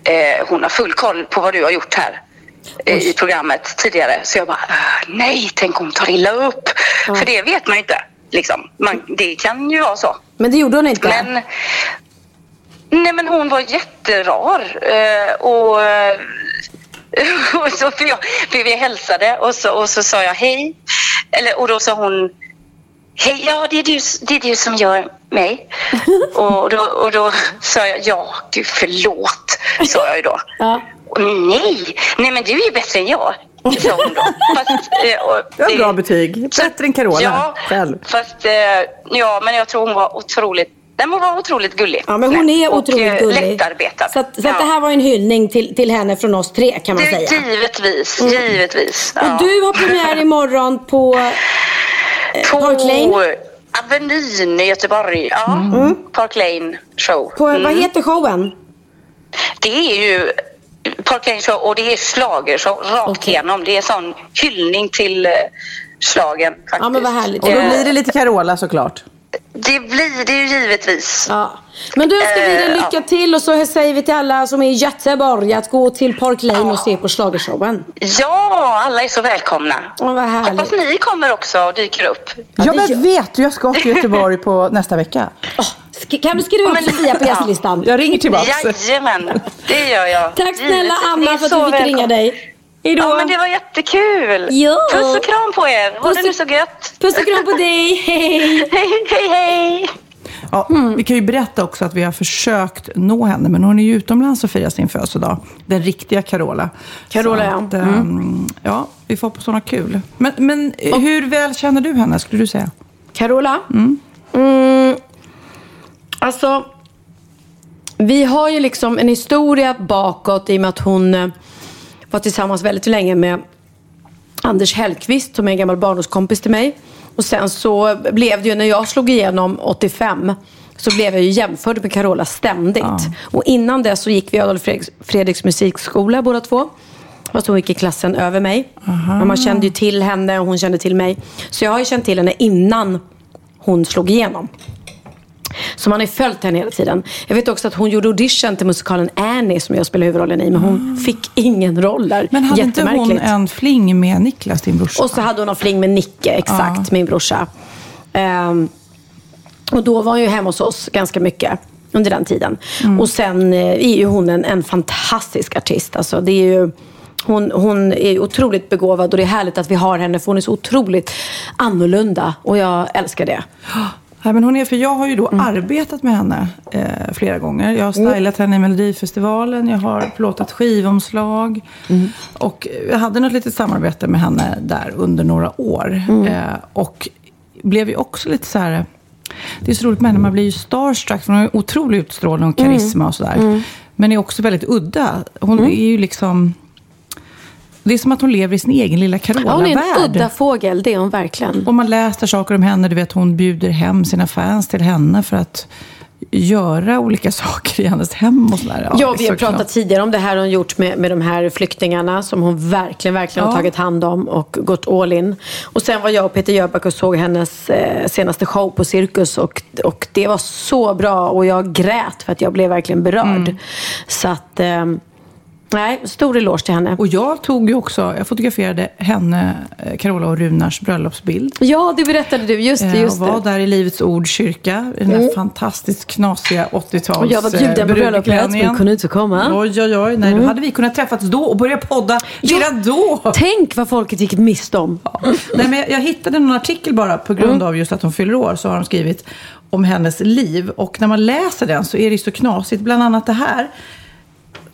eh, hon har full koll på vad du har gjort här eh, i programmet tidigare. Så jag bara, "Ah, nej, tänk om hon tar illa upp. För det vet man ju inte. Liksom. Man, det kan ju vara så. Men det gjorde hon inte. Men, nej men hon var jätterar. Eh, och, eh, och så för, jag, för vi hälsade och så, och så sa jag hej. Eller, och då sa hon Hej, ja det är, du, det är du som gör mig. och, då, och då sa jag ja, gud förlåt, sa jag ju då. Ja. Nej, nej men du är ju bättre än jag, sa hon då. Fast, eh, och Det var bra betyg. Bättre än Carola Ja, själv. fast eh, ja, men jag tror hon var otroligt, nej, hon var otroligt gullig. Ja, men hon är och, otroligt eh, gullig. Lättarbetad. Så, att, så att Ja. det här var en hyllning till, till henne från oss tre kan man Det- säga. Givetvis, givetvis. Och du har premiär imorgon på eh, På Park Lane. Avenyn i Göteborg. Ja, Park Lane show. På, Vad heter showen? Det är ju Park Lane show och det är schlagershow rakt Okej. igenom. Det är sån hyllning till uh, slagen faktiskt. Ja, men vad härligt. Och då Eh, blir det lite Carola såklart. Det blir det ju givetvis. Ja. Men då önskar vi dig Eh, lycka till och så säger vi till alla som är i Göteborg att gå till Park Lane och se på schlagershowen. Ja, alla är så välkomna. Åh, vad härligt. Hoppas ni kommer också och dyker upp. Ja, Ja, men vet du, jag ska till Göteborg på nästa vecka. Sk- kan du skriva upp Men- Sofia på gästlistan? Jag ringer tillbaka. Jajamän, det gör jag. Tack snälla Anna för att vi fick ringa välkomna. dig. Hejdå. Ja, men det var jättekul. Ja. Puss och kram på er. Ha det nu så gött. Puss och kram på dig. Hej. Hej, hej, hej. Ja, Vi kan ju berätta också att vi har försökt nå henne, men hon är ju utomlands och firar sin födelsedag. Den riktiga Carola. Carola, ja. att, ehm, ja. Vi får hoppas hon har kul. Men, men eh, hur väl känner du henne, skulle du säga? Carola? Mm. Alltså, vi har ju liksom en historia bakåt i och med att hon eh, var tillsammans väldigt länge med Anders Hellqvist som är en gammal barndomskompis till mig. Och sen så blev det ju när jag slog igenom 85 så blev jag ju jämförd med Carola ständigt. Och innan det så gick vi Adolf Fredriks, Fredriks musikskola båda två. Fast hon gick i klassen över mig. Men man kände ju till henne och hon kände till mig. Så jag har ju känt till henne innan hon slog igenom. Så man har ju följt henne hela tiden. Jag vet också att hon gjorde audition till musikalen Annie som jag spelar huvudrollen i. Men hon fick ingen roll där. Men hade inte hon en fling med Niklas, din brorsa? Och så hade hon en fling med Nicke, exakt, min brorsa. Ehm, och då var hon ju hemma hos oss ganska mycket under den tiden. Och sen eh, är ju hon en, en fantastisk artist. Alltså, det är ju, hon, hon är otroligt begåvad och det är härligt att vi har henne för hon är så otroligt annorlunda. Och jag älskar det. Nej, men hon är, för jag har ju Mm. då arbetat med henne eh, flera gånger. Jag har stylat henne i Melodifestivalen, jag har plåtat skivomslag. Mm. Och jag hade något litet samarbete med henne där under några år. Mm. Eh, och blev ju också lite så här... Det är så roligt med henne, man blir ju starstruck. För hon har ju otrolig utstrålning och Mm. karisma och sådär. Men är också väldigt udda. Hon är ju liksom... Det är som att hon lever i sin egen lilla Ja, hon är Carola-värld. en udda fågel, det är hon verkligen. Och man läser saker om henne. Du vet, hon bjuder hem sina fans till henne för att göra olika saker i hennes hem och sådär. Ja, det vi har pratat tidigare om det här hon gjort med, med de här flyktingarna som hon verkligen, verkligen har Ja. tagit hand om och gått all in. Och sen var jag och Peter Jöback och såg hennes eh, senaste show på Cirkus och, och det var så bra och jag grät för att jag blev verkligen berörd. Mm. Så att, eh, Nej, stor eloge till henne. Och jag tog ju också, jag fotograferade henne, eh, Carola och Runars bröllopsbild. Ja, det berättade du. Just det, Eh, just och var det. där i Livets Ord kyrka, i den där fantastiskt knasiga 80-tals Och jag var bjuden på bröllopet, men kunde inte komma. Oj, oj, oj. Nej, då hade vi kunnat träffas då och börja podda redan då. Tänk vad folket gick miste om. Nej, men jag, jag hittade någon artikel bara på grund Mm. av just att hon fyller år. Så har de skrivit om hennes liv. Och när man läser den så är det så knasigt. Bland annat det här.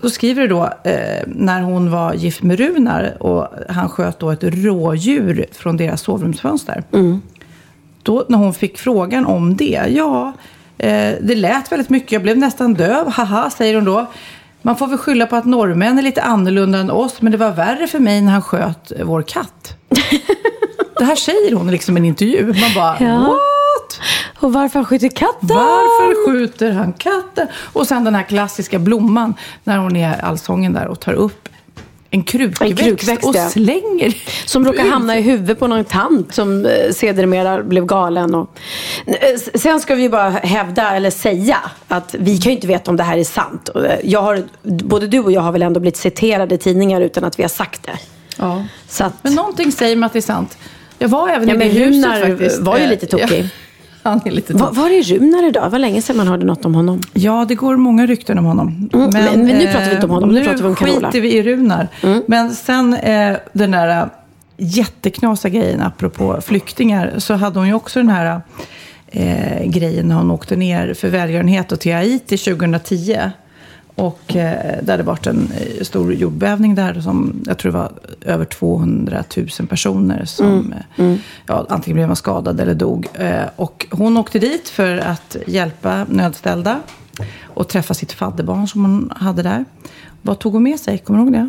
Då skriver det då eh, när hon var gift med Runar och han sköt då ett rådjur från deras sovrumsfönster. Då när hon fick frågan om det, ja, eh, det lät väldigt mycket. Jag blev nästan döv, haha, säger hon då. Man får väl skylla på att norrmän är lite annorlunda än oss, men det var värre för mig när han sköt vår katt. det här säger hon liksom i en intervju. Man bara, Ja. what? Och varför han skjuter katten? Varför skjuter han katten? Och sen den här klassiska blomman när hon är i allsången där och tar upp en krukväxt, En krukväxt, och ja. slänger Som råkar hamna i huvudet på någon tant som eh, sedermera blev galen. Och... Eh, Sen ska vi ju bara hävda, eller säga, att vi kan ju inte veta om det här är sant. Eh, Jag har, både du och jag har väl ändå blivit citerade i tidningar utan att vi har sagt det. Ja. Att, Men någonting säger mig att det är sant. Jag var även Ja, i det huset faktiskt. var ju lite tokig. Han är lite var, tokig. var är Runar idag? Det var länge sedan man hörde något om honom. Ja, det går många rykten om honom. Mm, men- men nu pratar vi inte om honom, nu nu pratar vi om Carola. Mm. skiter vi i Runar. Men sen eh, den där eh, jätteknasiga grejen apropå flyktingar så hade hon ju också den här eh, grejen när hon åkte ner för välgörenhet och till Haiti 2010. Och eh, där hade varit en eh, stor jordbävning där som jag tror det var över 200 000 personer som eh, Ja, antingen blev man skadad eller dog. Eh, och hon åkte dit för att hjälpa nödställda och träffa sitt fadderbarn som hon hade där. Vad tog hon med sig? Kommer du ihåg det?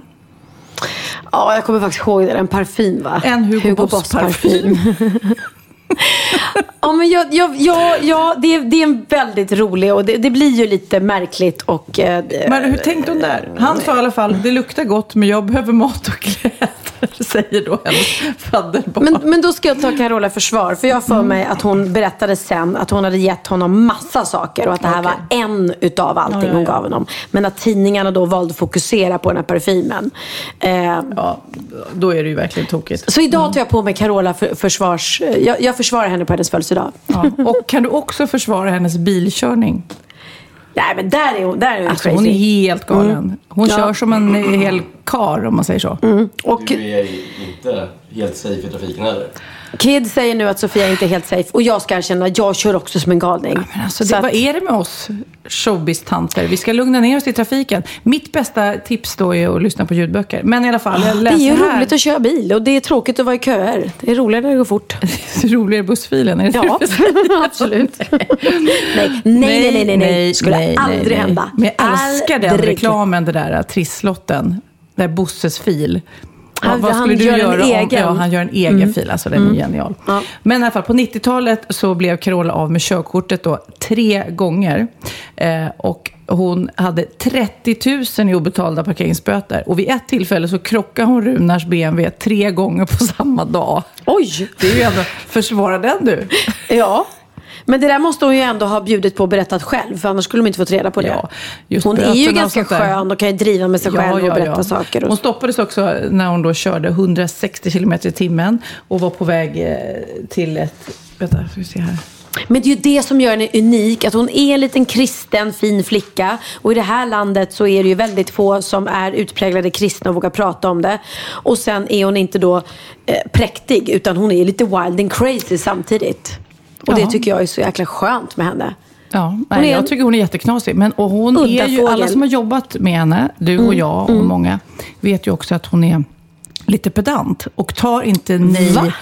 Ja, jag kommer faktiskt ihåg det. En parfym va? En Hugo Boss parfym. ja, men jag, jag, jag, ja, det, är, det är en väldigt rolig och det, det blir ju lite märkligt och... Eh, Men hur tänkte hon där? Han sa i alla fall, det luktar gott men jag behöver mat och kläder, säger då hennes fadderbarn. Men, men då ska jag ta Carola försvar. För jag har för mig att hon berättade sen att hon hade gett honom massa saker. Och att det här Okej. var en utav allting Ja, ja, hon ja. gav honom. Men att tidningarna då valde att fokusera på den här parfymen. Eh, Ja, då är det ju verkligen tokigt. så idag tar jag på mig Carola för, försvars... Jag, jag försvarar henne på hennes födelsedag. Ja. Och kan du också försvara hennes bilkörning? Nej men där är hon, där är hon Alltså crazy. hon är helt galen. Hon Ja. kör som en hel kar om man säger så. Och Du är inte helt safe i trafiken heller. Kid säger nu att Sofia inte är helt safe. Och jag ska erkänna, jag kör också som en galning. Men alltså, Så det, att- vad är det med oss showbiz-tanter? Vi ska lugna ner oss i trafiken. Mitt bästa tips då är att lyssna på ljudböcker. Men i alla fall, jag Det är läser ju här. roligt att köra bil och det är tråkigt att vara i köer. Det är roligare när det går fort. Roligare bussfilen, är det Ja, det absolut. nej, nej, nej, nej, nej. Skulle aldrig hända. Men jag älskar den reklamen, det där trisslotten. Det där Bosses fil. Han- vad han skulle du gör en göra om... egen. Mm. Ja, han gör en egen fil. Alltså den är genial. Ja. Men i alla fall, på 90-talet så blev Carola av med körkortet då tre gånger. Eh, och hon hade 30 000 i obetalda parkeringsböter. Och vid ett tillfälle så krockade hon Runars BMW tre gånger på samma dag. Oj! Det är ju ändå, försvara den du. Ja. Men det där måste hon ju ändå ha bjudit på och berättat själv. För annars skulle de inte fått reda på det. Ja, hon är ju ganska skön och kan ju driva med sig själv och berätta saker. Hon Och... stoppades också när hon då körde 160 km i timmen och var på väg eh, till ett... Vänta, ska vi se här. Men det är ju det som gör henne unik. Att hon är en liten kristen, fin flicka. Och i det här landet så är det ju väldigt få som är utpräglade kristna och vågar prata om det. Och sen är hon inte då eh, präktig. Utan hon är lite wild and crazy samtidigt. Och det tycker jag är så jäkla skönt med henne. Ja, nej, jag tycker hon är jätteknasig. Men, och hon Udda är ju, fågel. alla som har jobbat med henne, du och jag och många, vet ju också att hon är lite pedant och tar inte nej. Va?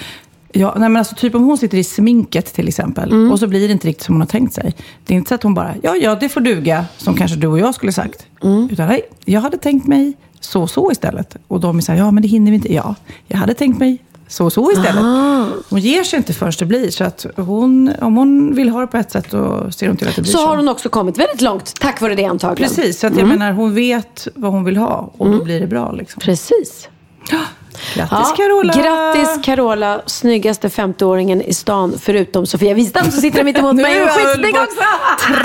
Ja, nej, men alltså, typ om hon sitter i sminket till exempel Mm. och så blir det inte riktigt som hon har tänkt sig. Det är inte så att hon bara, ja, ja, det får duga, som kanske du och jag skulle sagt. Mm. Utan nej, jag hade tänkt mig så så istället. Och de här, ja, men det hinner vi inte. Ja, jag hade tänkt mig så så istället. Hon ger sig inte förrän det blir. Så att hon, om hon vill ha det på ett sätt, då ser hon till att det blir Så så. har hon också kommit väldigt långt tack vare det antagligen. Precis, så att jag menar, hon vet vad hon vill ha och då blir det bra. Liksom. Precis. Grattis Carola! Grattis Carola, snyggaste 50-åringen i stan, förutom Sofia Wistam som sitter mitt emot mig och är skitsnygg också.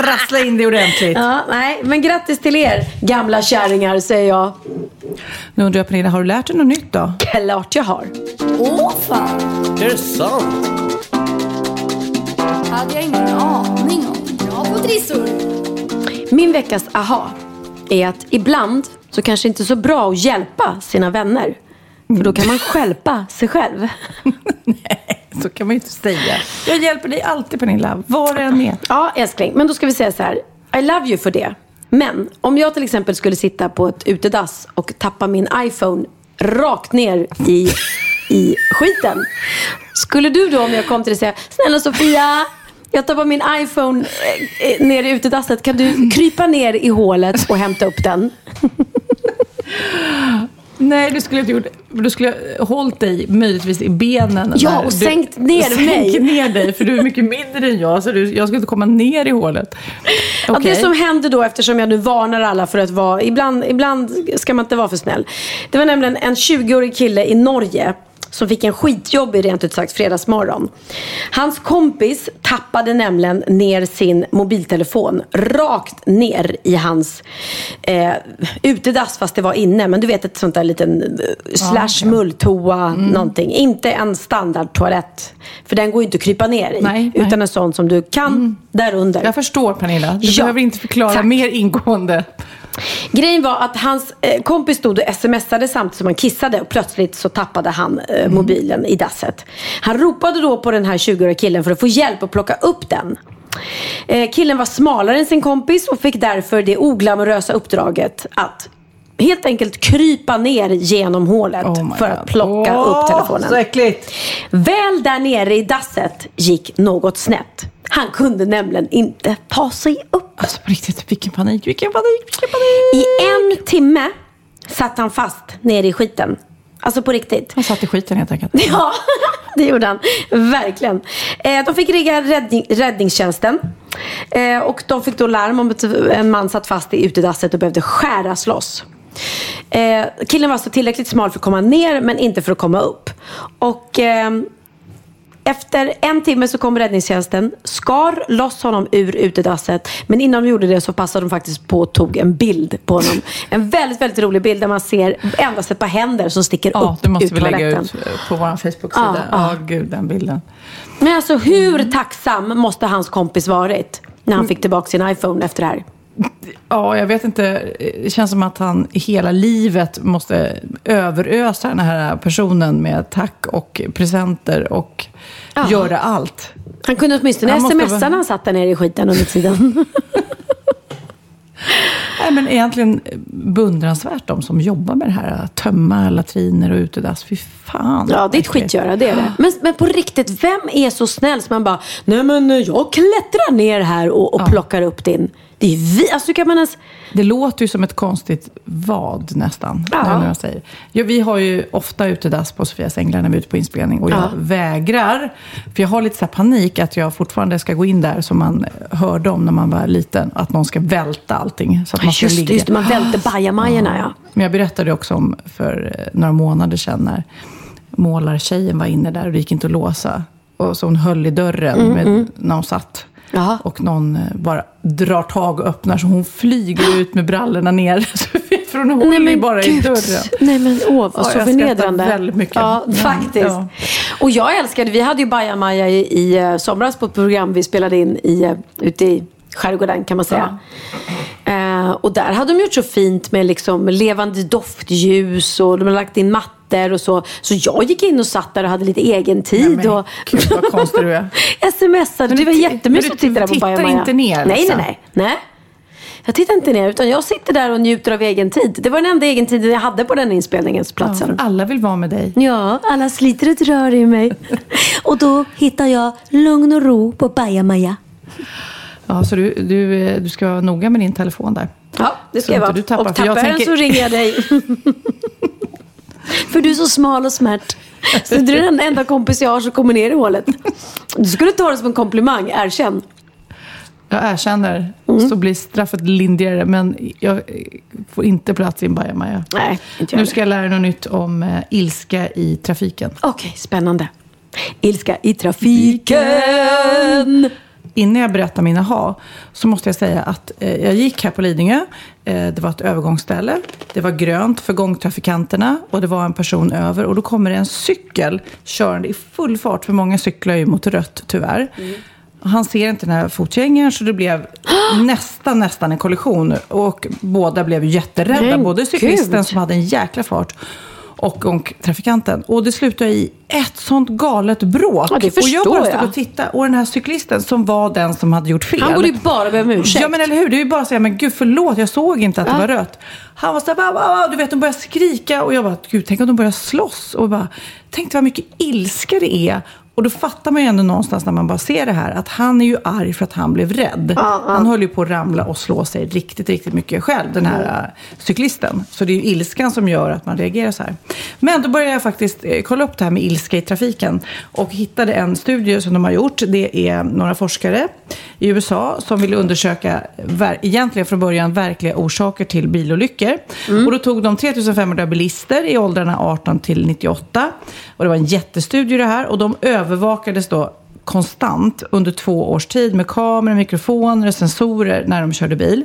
Trassla in det ordentligt. Ja, nej, men grattis till er, gamla kärringar, säger jag. Nu undrar jag Pernilla, har du lärt dig något nytt då? Klart jag har. Åh fan, Är det sant? hade jag ingen aning om. Bra på trissor. Min veckas aha är att ibland så kanske inte så bra att hjälpa sina vänner. För då kan man stjälpa sig själv. Så kan man ju inte säga. Jag hjälper dig alltid Pernilla, var du än är. Ja, älskling. Men då ska vi säga så här. I love you för det. Men om jag till exempel skulle sitta på ett utedass och tappa min iPhone rakt ner i, i skiten. Skulle du då om jag kom till dig säga Snälla Sofia, jag tappar min iPhone eh, eh, ner i utedasset. Kan du krypa ner i hålet och hämta upp den? Nej, du skulle inte gjort Du skulle ha hållit dig möjligtvis i benen. Ja, och sänkt ner sänkt mig. ner dig, för du är mycket mindre än jag. Så du, jag skulle inte komma ner i hålet. Ja, Okej. det som händer då, eftersom jag nu varnar alla för att vara, ibland, ibland ska man inte vara för snäll. Det var nämligen en 20-årig kille i Norge som fick en skitjobbig, rent ut sagt, fredagsmorgon. Hans kompis tappade nämligen ner sin mobiltelefon rakt ner i hans eh, utedass, fast det var inne. Men du vet ett sånt där liten eh, slash mulltoa, Mm. någonting. Inte en standardtoalett. För den går ju inte att krypa ner i. Nej, utan nej. en sån som du kan där under. Jag förstår Pernilla. Du Ja, behöver inte förklara tack. mer ingående. Grejen var att hans eh, kompis stod och smsade samtidigt som han kissade och plötsligt så tappade han eh, mobilen i dasset. Han ropade då på den här 20-åriga killen för att få hjälp att plocka upp den. Eh, killen var smalare än sin kompis och fick därför det oglamorösa uppdraget att helt enkelt krypa ner genom hålet Oh för att plocka Åh, upp telefonen. Så äckligt. Väl där nere i dasset gick något snett. Han kunde nämligen inte ta sig upp. Alltså på riktigt, vilken panik, vilken panik, vilken panik. I en timme satt han fast nere i skiten. Alltså på riktigt. Han satt i skiten helt enkelt. Ja, det gjorde han. Verkligen. Eh, de fick ringa räddning, räddningstjänsten. Eh, och de fick då larm om att en man satt fast i utedasset och behövde skäras loss. Eh, killen var alltså tillräckligt smal för att komma ner men inte för att komma upp. Och ehm, efter en timme så kom räddningstjänsten, skar loss honom ur utedasset. Men innan de gjorde det så passade de faktiskt på och tog en bild på honom. En väldigt, väldigt rolig bild där man ser endast ett par händer som sticker Ja, upp det måste ur vi lägga toaletten. ut eh, på vår Facebook-sida. Ja, Ja, ja. gud den bilden. Men alltså hur tacksam måste hans kompis varit när han fick tillbaka sin iPhone efter det här? Ja, jag vet inte. Det känns som att han hela livet måste överösa den här personen med tack och presenter och Ja. göra allt. Han kunde åtminstone Han måste smsa vara- när han satt där nere i skiten under tiden. Nej, men egentligen beundransvärt de som jobbar med det här. Att tömma latriner och utedass. Fy fan. Ja, det är ett skitgöra, det är det. Men, men på riktigt, vem är så snäll som man bara, nej men eh, jag klättrar ner här och, och plockar upp din. Det är vi, alltså kan man ens... Det låter ju som ett konstigt vad nästan. Ja. När jag säger. Ja, vi har ju ofta utedass på Sofias Änglar när vi är ute på inspelning. Och jag Ja. vägrar. För jag har lite så panik att jag fortfarande ska gå in där som man hörde om när man var liten. Att någon ska välta allting. Så att man ska Just det, ligga. just det, man välter bajamajorna ja. Men jag berättade också om för eh, några månader sedan när målartjejen var inne där och det gick inte att låsa. Och så hon höll i dörren med, när hon satt. Jaha. Och någon eh, bara drar tag och öppnar så hon flyger ut med brallorna ner. För hon håller ju bara i dörren. Nej men åh, vad Ja, så förnedrande. väldigt mycket. Ja, Mm, faktiskt. ja. Och jag älskade, vi hade ju bajamaja i, i eh, somras på ett program vi spelade in i, eh, ute i skärgården kan man säga. Eh, och där hade de gjort så fint med liksom levande doftljus och de hade lagt in mattor och så. Så jag gick in och satt där och hade lite egen tid. Nej, och gud, vad konstig du är. Smsade. Det var jättemysigt att titta på tittar bajamaja. inte ner, Nej, nej, liksom? nej. nej. Jag tittar inte ner utan jag sitter där och njuter av egen tid. Det var den enda egen tiden jag hade på den inspelningsplatsen. För alla vill vara med dig. Ja, alla sliter ett rör i mig. Och då hittar jag lugn och ro på bajamaja. Ja, så du, du, du ska vara noga med din telefon där. Ja, det Så ska jag inte vara. du tappar, och jag tappar jag den tänker- så ringer jag dig. för du är så smal och smärt. Så du är den enda kompis jag har som kommer ner i hålet. Du skulle ta det som en komplimang, erkänn. Jag erkänner. så blir straffet lindrigare. Men jag får inte plats i en bajamaja. Nej, inte jag Nu ska jag lära dig något nytt om eh, ilska i trafiken. Okej, spännande. Ilska i trafiken. Innan jag berättar mina ha så måste jag säga att eh, jag gick här på Lidingö. Eh, det var ett övergångsställe. Det var grönt för gångtrafikanterna och det var en person över. Och då kommer det en cykel körande i full fart, för många cyklar ju mot rött tyvärr. Och Han ser inte den här fotgängaren så det blev nästan, nästan en kollision. Och båda blev jätterädda. Men Både cyklisten gud. som hade en jäkla fart och gångtrafikanten. Och det slutade i ett sånt galet bråk. Ja, det och jag bara stod och tittade. Och den här cyklisten som var den som hade gjort fel. Han borde ju bara be om ursäkt. Ja men eller hur, det är ju bara att säga, men gud förlåt, jag såg inte att det Ja. var rött. Han var så här, du vet, de började skrika och jag bara, gud tänk om de börjar slåss. Och bara, tänk vad mycket ilska det är. Och då fattar man ju ändå någonstans när man bara ser det här att han är ju arg för att han blev rädd. Han höll ju på att ramla och slå sig riktigt, riktigt mycket själv, den här äh, cyklisten. Så det är ju ilskan som gör att man reagerar så här. Men då började jag faktiskt eh, kolla upp det här med ilska i trafiken och hittade en studie som de har gjort. Det är några forskare i USA som ville undersöka, egentligen från början, verkliga orsaker till bilolyckor. Och då tog de 3500 bilister i åldrarna 18 till 98. Och det var en jättestudie det här. Och de övervakades då konstant under två års tid med kameror, mikrofoner och sensorer när de körde bil.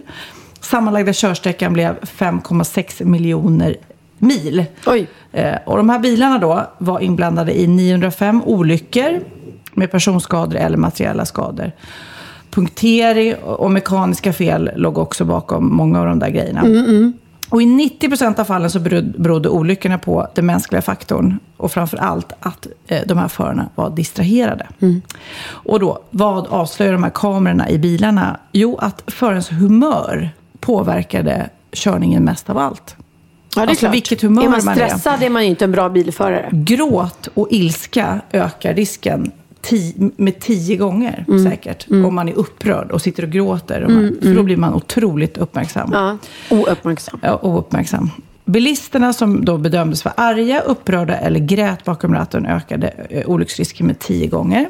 Sammanlagda körsträckan blev 5,6 miljoner mil. Eh, och de här bilarna då var inblandade i 905 olyckor med personskador eller materiella skador. Punktering och mekaniska fel låg också bakom många av de där grejerna. Och i 90 procent av fallen så berod- berodde olyckorna på den mänskliga faktorn. Och framför allt att eh, de här förarna var distraherade. Och då, vad avslöjar de här kamerorna i bilarna? Jo, att förarens humör påverkade körningen mest av allt. Ja, det är Alltså, klart. vilket humör är man man är. stressad är man inte en bra bilförare. Gråt och ilska ökar risken ti- med tio gånger Mm. säkert. Om man är upprörd och sitter och gråter. Och man, För då blir man otroligt uppmärksam. Ja. Ouppmärksam. Ja, ouppmärksam. Bilisterna som då bedömdes vara arga, upprörda eller grät bakom ratten ökade eh, olycksrisken med tio gånger.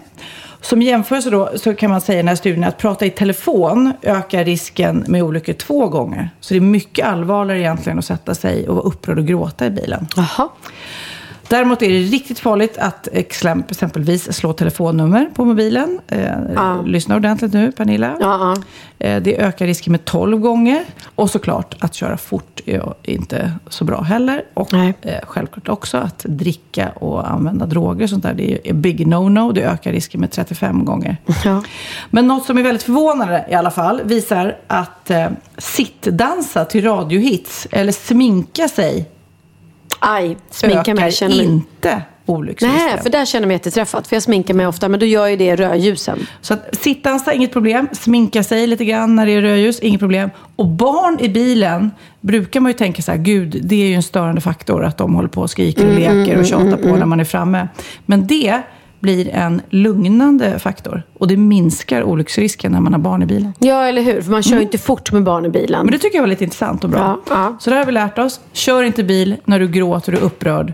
Som jämförelse då så kan man säga i den här studien att prata i telefon ökar risken med olyckor två gånger. Så det är mycket allvarligare egentligen att sätta sig och vara upprörd och gråta i bilen. Jaha. Däremot är det riktigt farligt att exemp- exempelvis slå telefonnummer på mobilen. Eh, Ja. Lyssna ordentligt nu, Pernilla. Ja, ja. Eh, det ökar risken med 12 gånger. Och såklart att köra fort är inte så bra heller. Och Nej. eh, självklart också att dricka och använda droger och sånt där. Det är big no-no. Det ökar risken med 35 gånger. Men något som är väldigt förvånande i alla fall visar att eh, sittdansa till radiohits eller sminka sig Aj, sminka mig. Känner inte olycksrisken. Nej, för där känner jag mig jätteträffad. För jag sminkar mig ofta, men då gör ju det rödljusen. Så att sittdansa, inget problem. Sminka sig lite grann när det är rödljus, inget problem. Och barn i bilen brukar man ju tänka så här, gud, det är ju en störande faktor att de håller på och skriker och leker och tjatar på när man är framme. Men det blir en lugnande faktor. Och det minskar olycksrisken när man har barn i bilen. Ja, eller hur? För man kör ju inte fort med barn i bilen. Men det tycker jag var lite intressant och bra. Ja, ja. Så det har vi lärt oss. Kör inte bil när du gråter och är upprörd.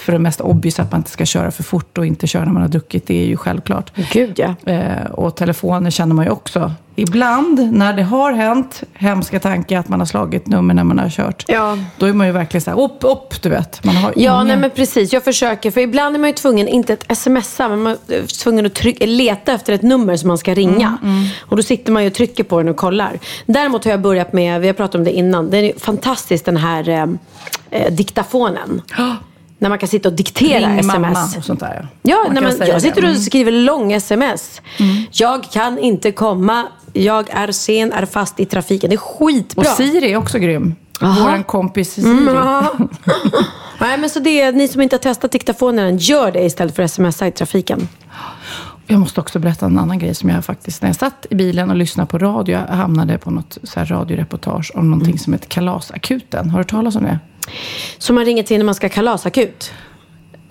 För det mest obvious att man inte ska köra för fort och inte köra när man har druckit, det är ju självklart. Gud, ja. Eh, och telefoner känner man ju också. Ibland när det har hänt, hemska tanke att man har slagit nummer när man har kört. Ja. Då är man ju verkligen så här, upp, upp, du vet. Man har Ja, ingen... nej men precis. Jag försöker. För ibland är man ju tvungen, inte att smsa, men man är tvungen att tryck, leta efter ett nummer som man ska ringa. Och då sitter man ju och trycker på den och kollar. Däremot har jag börjat med, vi har pratat om det innan, det är fantastiskt den här eh, eh, diktafonen. När man kan sitta och diktera Ring sms. mamma och sånt där. Ja, Man men säga jag sitter och Mm. skriver lång sms. Jag kan inte komma, jag är sen, är fast i trafiken. Det är skitbra. Och Siri är också grym. Aha. Vår kompis Siri. Ja. Nej, men så det ni som inte har testat diktafonen gör det istället för att smsa i trafiken. Jag måste också berätta en annan grej som jag faktiskt, när jag satt i bilen och lyssnade på radio, jag hamnade på något så här radioreportage om någonting som heter Kalasakuten. Har du hört talas om det? Så man ringer till när man ska kalasakut.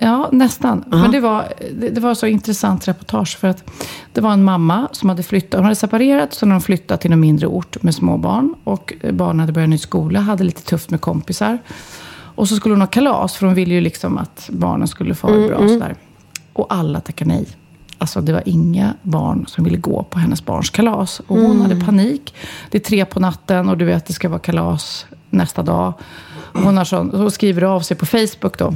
Ja, nästan. Men det var, det, det var så intressant reportage för att det var en mamma som hade flyttat. Hon hade separerat, så hade hon flyttat till en mindre ort med små barn. Och barnen hade börjat ny skola, hade lite tufft med kompisar. Och så skulle hon ha kalas, för hon ville ju liksom att barnen skulle få ha det bra. Sådär. Och alla tackade nej. Alltså det var inga barn som ville gå på hennes barns kalas. Och hon hade panik. Det är tre på natten och du vet det ska vara kalas nästa dag. Hon har sån, och skriver av sig på Facebook då.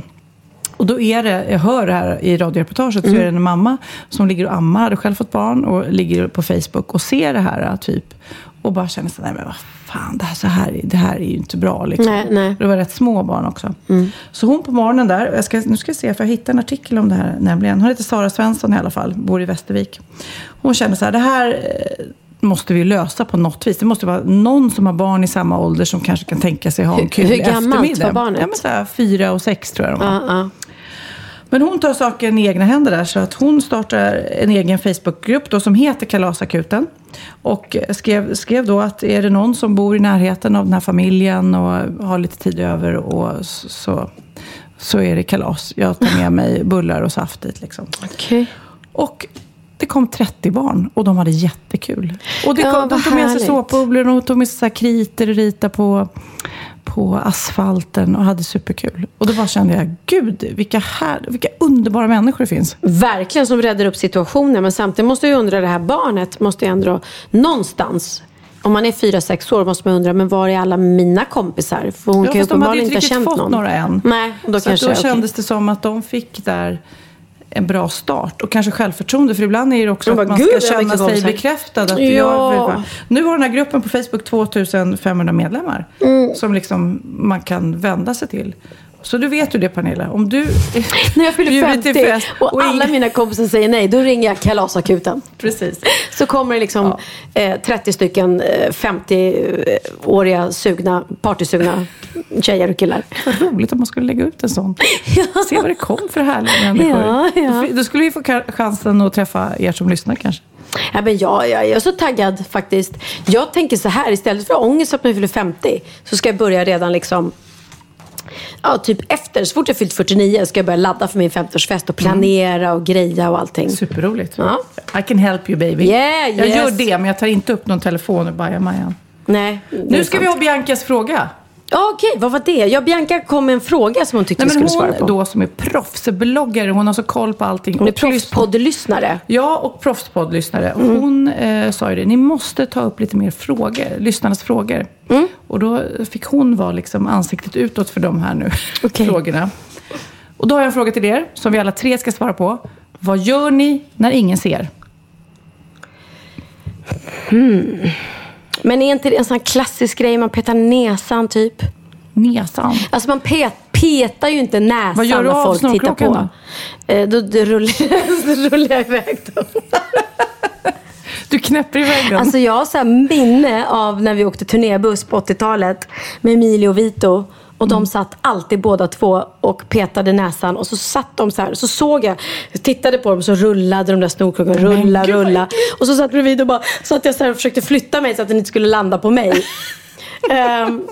Och då är det, jag hör det här i radioreportaget, så är det en mamma som ligger och ammar, hade själv fått barn och ligger på Facebook och ser det här typ. Och bara känner så nej men vad fan, det här, så här, det här är ju inte bra liksom. Nej, nej. Det var rätt små barn också. Så hon på morgonen där, jag ska, nu ska jag se, för jag hittade en artikel om det här nämligen. Hon heter Sara Svensson i alla fall, bor i Västervik. Hon känner så här, det här måste vi lösa på något vis. Det måste vara någon som har barn i samma ålder som kanske kan tänka sig ha en Hur- kul hur gammalt eftermiddag. var barnet? Ja, men så här, fyra och sex tror jag de var. Ja, ja. Men hon tar saken i egna händer där så att hon startar en egen Facebookgrupp då som heter Kalasakuten. Och skrev, skrev då att är det någon som bor i närheten av den här familjen och har lite tid över och så, så är det kalas. Jag tar med mig bullar och saft dit liksom. Okej. Och det kom 30 barn och de hade jättekul. Och det Ja, kom, vad de tog med sig såpbubblor och de tog med sig kriter och rita på, på asfalten och hade superkul. Och då bara kände jag, gud vilka, här, vilka underbara människor det finns. Verkligen som räddar upp situationen. Men samtidigt måste jag undra, det här barnet måste ju ändå någonstans om man är fyra, sex år måste man undra, men var är alla mina kompisar? För hon Ja, kan ju fast de hade uppenbarligen inte inte ha riktigt känt fått någon. några än. Nej, då så kanske då okej. kändes det som att de fick där en bra start och kanske självförtroende. För ibland är det också att man "Gud, ska känna sig kompisar." bekräftad. Att Ja. jag, nu har den här gruppen på Facebook 2500 medlemmar Mm. som liksom man kan vända sig till. Så du vet ju det Pernilla. Om du När jag fyller bjuder 50 till fest och, alla ing- mina kompisar säger nej, då ringer jag kalasakuten. Precis. Så kommer det liksom eh, 30 stycken eh, 50-åriga sugna, partysugna tjejer och killar. Vad roligt om man skulle lägga ut en sån. Se vad det kom för härliga människor. Ja, ja. Då, skulle vi få chansen att träffa er som lyssnar kanske. Ja, men jag, jag är så taggad faktiskt. Jag tänker så här, istället för ångest att jag fyller 50 så ska jag börja redan liksom Ja, typ efter, så fort jag fyllt 49 ska jag börja ladda för min 50-årsfest och planera och greja och allting. Superroligt. Ja. I can help you baby. Yeah, Jag yes. gör det, men jag tar inte upp någon telefon och bajar Majan. Nej, Nu ska vi sant. ha Biancas fråga. Ja, Okej, vad var det? Ja, Bianca kom med en fråga som hon tyckte Nej, vi skulle hon svara på. då som är proffsbloggare, hon har så koll på allting. Hon är proffspoddlyssnare. Ja, och proffspoddlyssnare. Mm. Hon eh, sa ju det, ni måste ta upp lite mer frågor, lyssnarnas frågor. Mm. Och då fick hon vara liksom ansiktet utåt för de här nu Okej. frågorna. Och då har jag en fråga till er, som vi alla tre ska svara på. Vad gör ni när ingen ser? Men är inte det en sån klassisk grej, man petar näsan typ? Näsan. Alltså man pet, petar ju inte näsan Vad gör du när folk tittar på. Eh, då, då, rullar, rullar jag iväg dem. Du knäpper iväg den. Alltså jag har så minne av när vi åkte turnébuss på 80-talet med Emilio och Vito. Och Mm. de satt alltid båda två och petade näsan. Och så satt de så här. Så såg jag, tittade på dem så rullade de där snorkråkorna. Rulla, rulla. Och så satt bredvid och bara så att jag så här försökte flytta mig så att den inte skulle landa på mig. Ehm,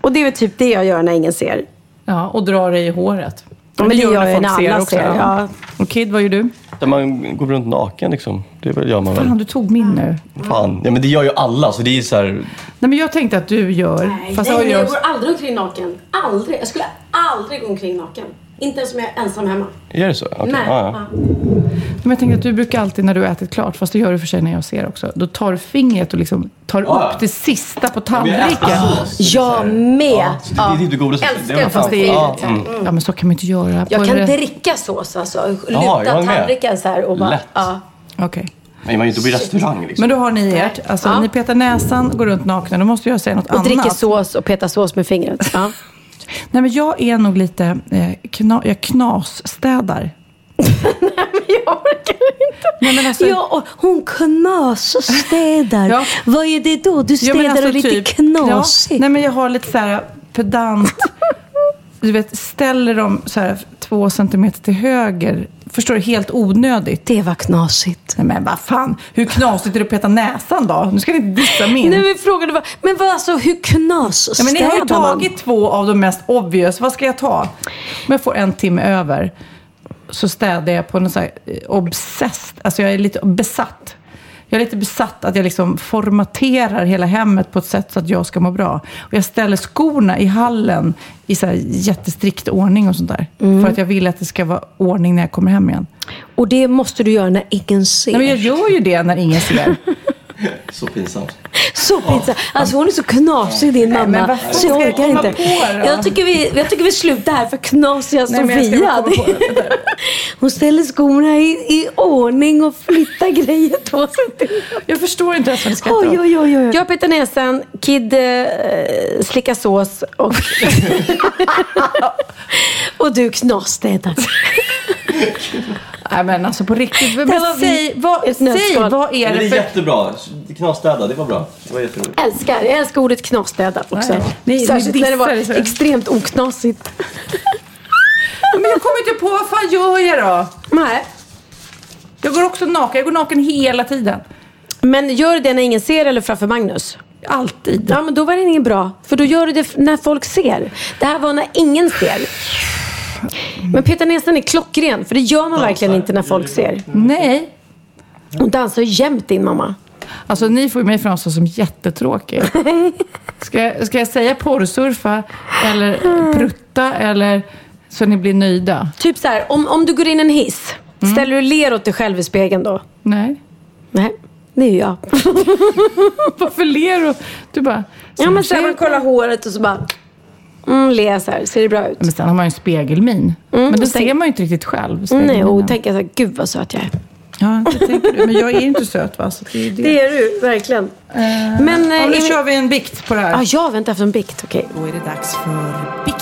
och det är väl typ det jag gör när ingen ser. Ja, och dra dig i håret. men det gör jag när alla ser, ja. Och Kid, vad gör du? Där man går runt naken liksom. Det gör man väl. Fan, du tog min nu. Fan. Ja men det gör ju alla så det är så här. Nej, men jag tänkte att du gör... fast Nej, jag jag gör... går aldrig omkring naken. Aldrig. Jag skulle aldrig gå omkring naken. Inte ens om jag är ensam hemma. Är det så? Okej, Nej. ja, ja. Ja. Men jag tänker att du brukar alltid när du har ätit klart, fast det gör du för sig när jag ser också. Då tar du fingret och liksom tar ja. upp det sista på tallriken. Jag med. Ja, så det, det är det godaste. Älskar fast det är- ja, mm. Ja, men så kan man inte göra. Jag På kan det- dricka sås alltså. Luta tallriken så här och bara... Lätt. Ja. Okej. Men man är ju inte på restaurang liksom. Men då har ni ert. Alltså, Ja. ni petar näsan, går runt nakna. Då måste jag säga något Och annat. dricker sås och petar sås med fingret. Ja. Nej, men jag är nog lite... Eh, kna, jag knasstädar. jag orkar inte. Nej, men alltså, Ja, och hon knas och städar. Ja. Vad är det då? Du städar men alltså och lite typ- knasigt. Ja, nej, men jag har lite så här pedant... du vet, ställer dem så här två centimeter till höger. Förstår du? Helt onödigt. Det var knasigt. Nej, men vad fan. Hur knasigt är det att peta näsan då? Nu ska ni inte dissa min. Nej, men frågan var, men vad alltså, hur knas Ja, men ni har ju man? tagit två av de mest obvious. Vad ska jag ta? Om jag får en timme över så städar jag på något så här eh, obsessed. Alltså jag är lite besatt. Jag är lite besatt att jag liksom formaterar hela hemmet på ett sätt så att jag ska må bra. Och jag ställer skorna i hallen i så här jättestrikt ordning och sånt där. Mm. För att jag vill att det ska vara ordning när jag kommer hem igen. Och det måste du göra när ingen ser. Nej, men jag gör ju det när ingen ser. Så pinsamt. Så pinsamt. Alltså hon är så knasig din mamma. fan så jag orkar inte. Jag tycker, vi, jag tycker vi slutar här för knasiga Nej, Sofia. Hon ställer skorna i, i ordning och flyttar grejer två centimeter. Jag förstår inte ens vad ni skrattar Oj, oj, oj, oj. Jag petar näsan, Kid eh, slickar sås och, och du knasstädar. Nej men alltså på riktigt. Men var säg, vad, ett säg nötskal. vad är det det är för... jättebra. Knasstäda, det var bra. Det var jätteroligt. Älskar, jag älskar ordet knasstäda också. Nej, ni Särskilt när det var det extremt oknasigt. Men jag kommer inte på, vad fan gör jag då? Nej. Jag går också naken. Jag går naken hela tiden. Men gör du det när ingen ser eller framför Magnus? Alltid. Ja, men då var det inget bra. För då gör du det när folk ser. Det här var när ingen ser. Men Peter Näsen är klockren, för det gör man verkligen inte när folk ser. Nej. Hon dansar jämt din mamma. Alltså ni får mig framstå som jättetråkig. Ska, jag- ska jag säga porrsurfa eller prutta eller så ni blir nöjda? Typ så här, om, om du går in en hiss, ställer du ler åt dig själv i spegeln då? Nej. Nej, det är ju jag. Varför ler du? Du bara... Ja, men så här, man kollar håret och så bara... Mm, le så här, ser det bra ut? Men sen har man ju en spegelmin. men det tänk- ser man ju inte riktigt själv. Nej, och tänker så här, gud vad söt jag är. Ja, det tänker du. Men jag är ju inte söt va? Så det är det. Det är du, verkligen. Men... Ja, eh, nu är vi- kör vi en bikt på det här. Ja, jag väntar efter en bikt, okej. Då är det dags för bikten.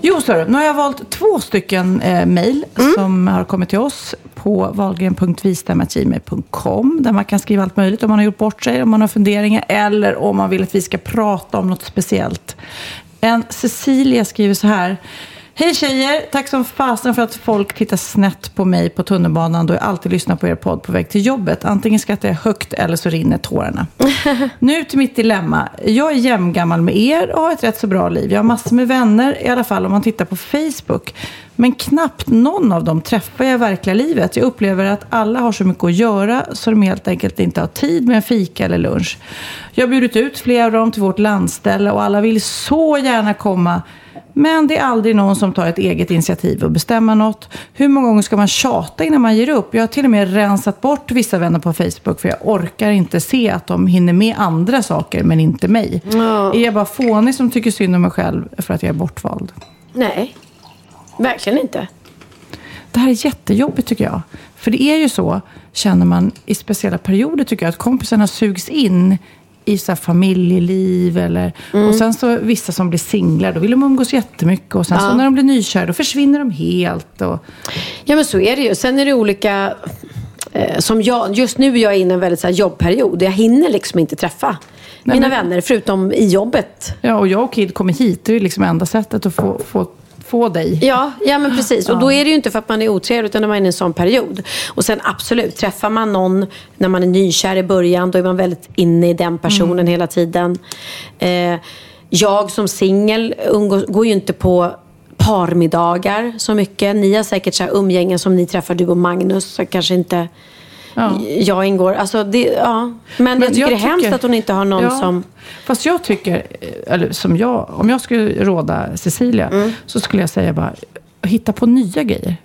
Jo, så nu har jag valt två stycken eh, mejl mm. som har kommit till oss på valgren.vistam.gmail.com där man kan skriva allt möjligt om man har gjort bort sig, om man har funderingar eller om man vill att vi ska prata om något speciellt. En Cecilia skriver så här. Hej tjejer! Tack som fasen för att folk tittar snett på mig på tunnelbanan då jag alltid lyssnar på er podd på väg till jobbet. Antingen skrattar jag högt eller så rinner tårarna. nu till mitt dilemma. Jag är jämngammal med er och har ett rätt så bra liv. Jag har massor med vänner, i alla fall om man tittar på Facebook. Men knappt någon av dem träffar jag i verkliga livet. Jag upplever att alla har så mycket att göra så de helt enkelt inte har tid med en fika eller lunch. Jag har bjudit ut flera av dem till vårt landställe och alla vill så gärna komma men det är aldrig någon som tar ett eget initiativ och bestämmer något. Hur många gånger ska man tjata innan man ger upp? Jag har till och med rensat bort vissa vänner på Facebook för jag orkar inte se att de hinner med andra saker men inte mig. Mm. Är jag bara fånig som tycker synd om mig själv för att jag är bortvald? Nej, verkligen inte. Det här är jättejobbigt tycker jag. För det är ju så, känner man i speciella perioder tycker jag, att kompisarna sugs in i så familjeliv. Eller, mm. Och sen så vissa som blir singlar, då vill de umgås jättemycket. Och sen ja. så när de blir nykära, då försvinner de helt. Och... Ja, men så är det ju. Sen är det olika... Eh, som jag, just nu är jag inne i en väldigt så här, jobbperiod. Jag hinner liksom inte träffa Nej, mina men... vänner, förutom i jobbet. Ja, och jag och Kid kommer hit. Det är liksom enda sättet att få, få få dig. Ja, ja men precis. Och då är det ju inte för att man är otrevlig utan när man är i en sån period. Och sen absolut, träffar man någon när man är nykär i början då är man väldigt inne i den personen mm. hela tiden. Eh, jag som singel går ju inte på parmiddagar så mycket. Ni har säkert så här umgängen som ni träffar, du och Magnus. Så kanske inte ja. jag ingår. Alltså det, ja. Men, Men jag tycker jag det är tycker, hemskt att hon inte har någon ja, som... Fast jag tycker, eller som jag, om jag skulle råda Cecilia, mm. så skulle jag säga bara, hitta på nya grejer.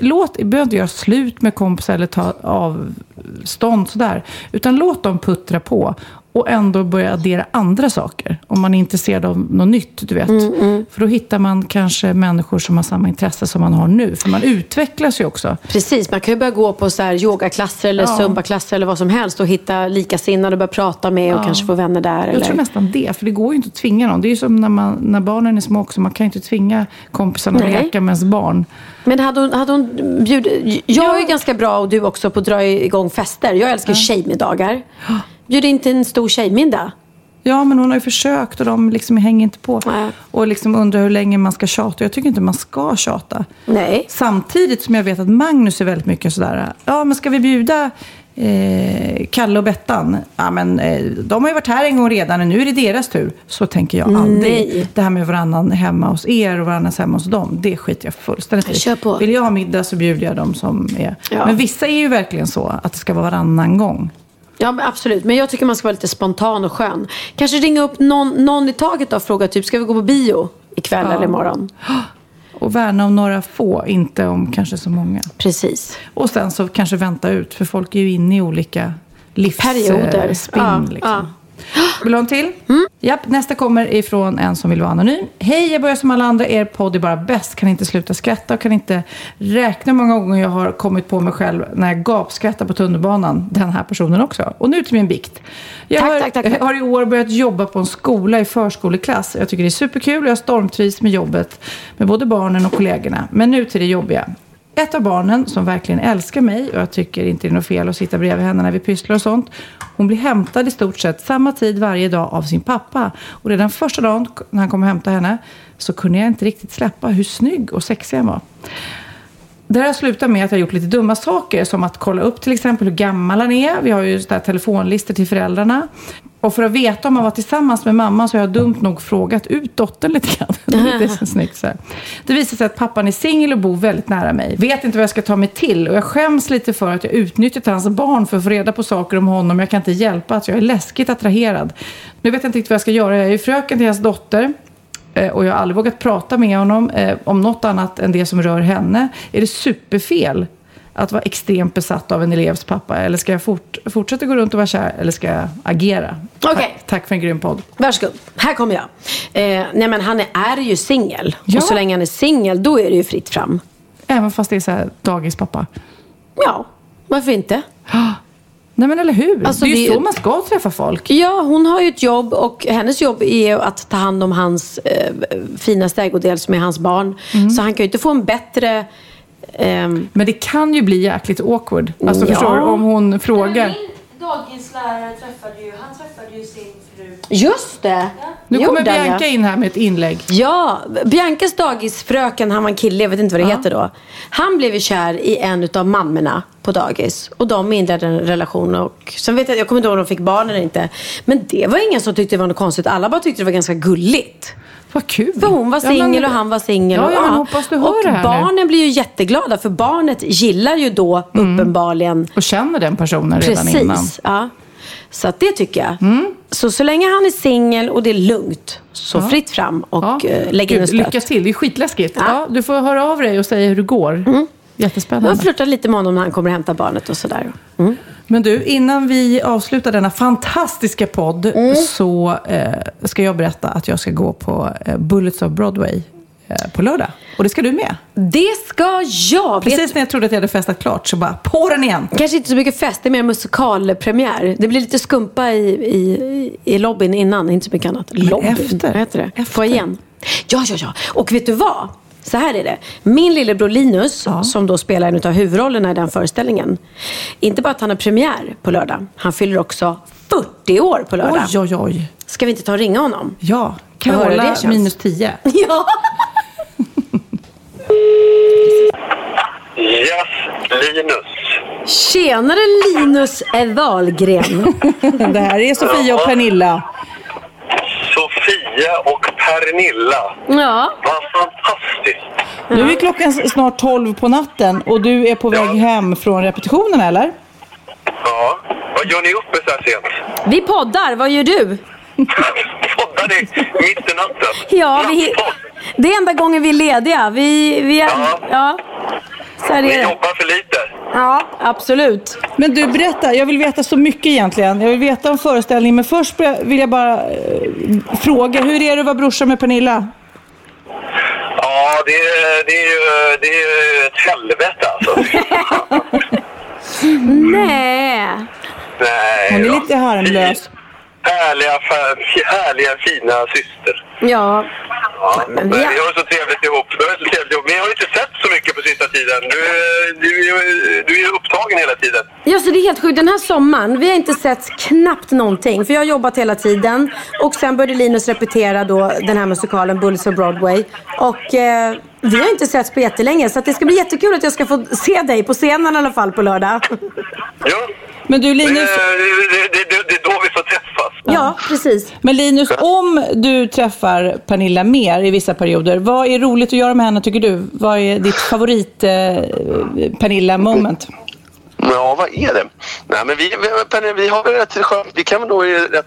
Låt, behöver inte göra slut med kompisar eller ta avstånd sådär. Utan låt dem puttra på och ändå börja addera andra saker. Om man är intresserad av något nytt, du vet. Mm, mm. För då hittar man kanske människor som har samma intresse som man har nu. För man utvecklas ju också. Precis, man kan ju börja gå på så här yogaklasser eller ja. zumbaklasser eller vad som helst och hitta likasinnade och börja prata med och ja. kanske få vänner där. Jag eller? tror nästan det, för det går ju inte att tvinga någon. Det är ju som när, man, när barnen är små också. Man kan ju inte tvinga kompisarna att leka med ens barn. Men hade hon, hade hon bjudit... Jag ja. är ganska bra och du också på att dra igång fester. Jag älskar ja. tjejmiddagar. Bjud in till en stor tjejmiddag. Ja, men hon har ju försökt och de liksom hänger inte på. Nej. Och liksom undrar hur länge man ska tjata. Jag tycker inte man ska tjata. Nej. Samtidigt som jag vet att Magnus är väldigt mycket sådär, ja men ska vi bjuda eh, Kalle och Bettan, ja, men, eh, de har ju varit här en gång redan och nu är det deras tur. Så tänker jag aldrig. Nej. Det här med varannan hemma hos er och varannan hemma hos dem, det skiter jag fullständigt i. Kör på. Vill jag ha middag så bjuder jag dem som är. Ja. Men vissa är ju verkligen så att det ska vara varannan gång. Ja, men absolut. Men jag tycker man ska vara lite spontan och skön. Kanske ringa upp någon, någon i taget och fråga typ, ska vi gå på bio ikväll Ja. eller imorgon? Och värna om några få, inte om kanske så många. Precis. Och sen så kanske vänta ut, för folk är ju inne i olika Perioder. livsspinn. Ja, liksom. Vill du ha en till? Japp, nästa kommer ifrån en som vill vara anonym. Hej, jag börjar som alla andra. Er podd är bara bäst. Kan inte sluta skratta och kan inte räkna hur många gånger jag har kommit på mig själv när jag gapskrattar på tunnelbanan. Den här personen också. Och nu till min bikt. Jag Tack, har, tack, tack. har i år börjat jobba på en skola i förskoleklass. Jag tycker det är superkul och jag stormtrivs med jobbet med både barnen och kollegorna. Men nu till det jobbiga. Ett av barnen som verkligen älskar mig och jag tycker inte det är något fel att sitta bredvid henne när vi pysslar och sånt. Hon blir hämtad i stort sett samma tid varje dag av sin pappa. Och redan första dagen när han kom och hämtade henne så kunde jag inte riktigt släppa hur snygg och sexig han var. Det här har slutat med att jag har gjort lite dumma saker som att kolla upp till exempel hur gammal han är. Vi har ju telefonlistor till föräldrarna. Och för att veta om han var tillsammans med mamma så har jag dumt nog frågat ut dottern lite grann. Det är så snyggt så här. Det visar sig att pappan är singel och bor väldigt nära mig. Vet inte vad jag ska ta mig till och jag skäms lite för att jag utnyttjat hans barn för att få reda på saker om honom. Jag kan inte hjälpa att jag är läskigt attraherad. Nu vet jag inte riktigt vad jag ska göra. Jag är ju fröken till hans dotter. Eh, Och jag har aldrig vågat prata med honom eh, om något annat än det som rör henne. Är det superfel att vara extremt besatt av en elevs pappa? Eller ska jag fort, fortsätta gå runt och vara kär? Eller ska jag agera? Okej. Tack, tack för en grym podd. Varsågod. Här kommer jag. Eh, nej men han är, är ju singel. Ja. Och så länge han är singel, då är det ju fritt fram. Även fast det är så här dagispappa. Ja, varför inte? Nej men eller hur? Alltså, det är ju det- så man ska träffa folk. Ja, hon har ju ett jobb och hennes jobb är att ta hand om hans eh, finaste ägodel som är hans barn. Mm. Så han kan ju inte få en bättre... ehm, Men det kan ju bli jäkligt awkward. Alltså Ja. förstår du? Om hon frågar. dagislärare träffade ju, han träffade ju sin fru. Just det! Nu kommer Gjorde han, Bianca ja. in här med ett inlägg. Ja, Biancas dagisfröken, han var en kille, jag vet inte vad det heter då. Han blev ju kär i en av mammorna på dagis. Och de inledde en relation. Och sen vet jag, jag kommer inte ihåg om de fick barn eller inte. Men det var ingen som tyckte det var något konstigt. Alla bara tyckte det var ganska gulligt. Vad kul. För hon var singel och han var singel. Ja, ja, men hoppas du hör och det här nu. barnen blir ju jätteglada. För barnet gillar ju då uppenbarligen Och känner den personen redan innan. Mm. Precis. Ja. Så det tycker jag. Så så länge han är singel och det är lugnt, så Ja. fritt fram och Ja. ja. lägg in en stöt. lycka till, det är skitläskigt. Ja. Ja. Mm. du får höra av dig och säga hur det går. Jag har Jättespännande. flörtat lite med honom när han kommer och hämtar barnet och sådär. Mm. Men du, innan vi avslutar denna fantastiska podd Mm. så eh, ska jag berätta att jag ska gå på eh, Bullets of Broadway eh, på lördag. Och det ska du med. Det ska jag. Precis Vet, när jag trodde att jag hade festat klart så bara på den igen. kanske inte så mycket fest, det är mer musikalpremiär. Det blir lite skumpa i, i, i lobbyn innan, inte så mycket annat. Lobbyn, efter. vad heter det? Efter. Foajén. Ja, ja, ja. Och vet du vad? Så här är det. Min lillebror Linus, som då spelar en av huvudrollerna i den föreställningen. Inte bara att han har premiär på lördag, han fyller också 40 år på lördag. Oj, oj, oj. Ska vi inte ta och ringa honom? Ja, Carola känns. minus 10. Ja. Yes, Linus. Tjenare Linus Wahlgren. Det här är Sofia och Pernilla. Sofia och Pernilla. Ja. Vad fantastiskt. Nu är klockan snart 12 på natten och du är på väg hem från repetitionen eller? Ja. Vad gör ni uppe så här sent? Vi poddar, vad gör du? Poddar ni mitt i natten? Ja, vi, det är enda gången vi är lediga. Vi, vi är, Ja. ja. Så är det. jobbar för lite. Ja, absolut. Men du, berätta. Jag vill veta så mycket egentligen. Jag vill veta om föreställningen. Men först vill jag bara eh, fråga. Hur är det att vara brorsa med Pernilla? Ja, det är, det är, ju, det är ju ett helvete alltså. Nej. Nej. Hon är då. lite harmlös. Härliga, härliga fina syster. Ja. Ja, Men men vi har- har så trevligt ihop. Vi har så trevligt ihop. Men jag har inte sett så mycket på sista tiden. Du, du, du är upptagen hela tiden. Ja, så det är helt sjukt. Den här sommaren, vi har inte sett knappt någonting. För jag har jobbat hela tiden. Och sen började Linus repetera då den här musikalen Bullets of Broadway. Och eh, vi har inte sett på jättelänge. Så det ska bli jättekul att jag ska få se dig på scenen i alla fall på lördag. Ja, Men du Linus... Det, det, det, det är då vi får träffas. Ja, precis. Men Linus, om du träffar Pernilla mer i vissa perioder, vad är roligt att göra med henne tycker du? Vad är ditt favorit eh, Pernilla-moment? Ja, vad är det? Nej, men vi, vi, vi har väl rätt skönt. Vi kan väl nog rätt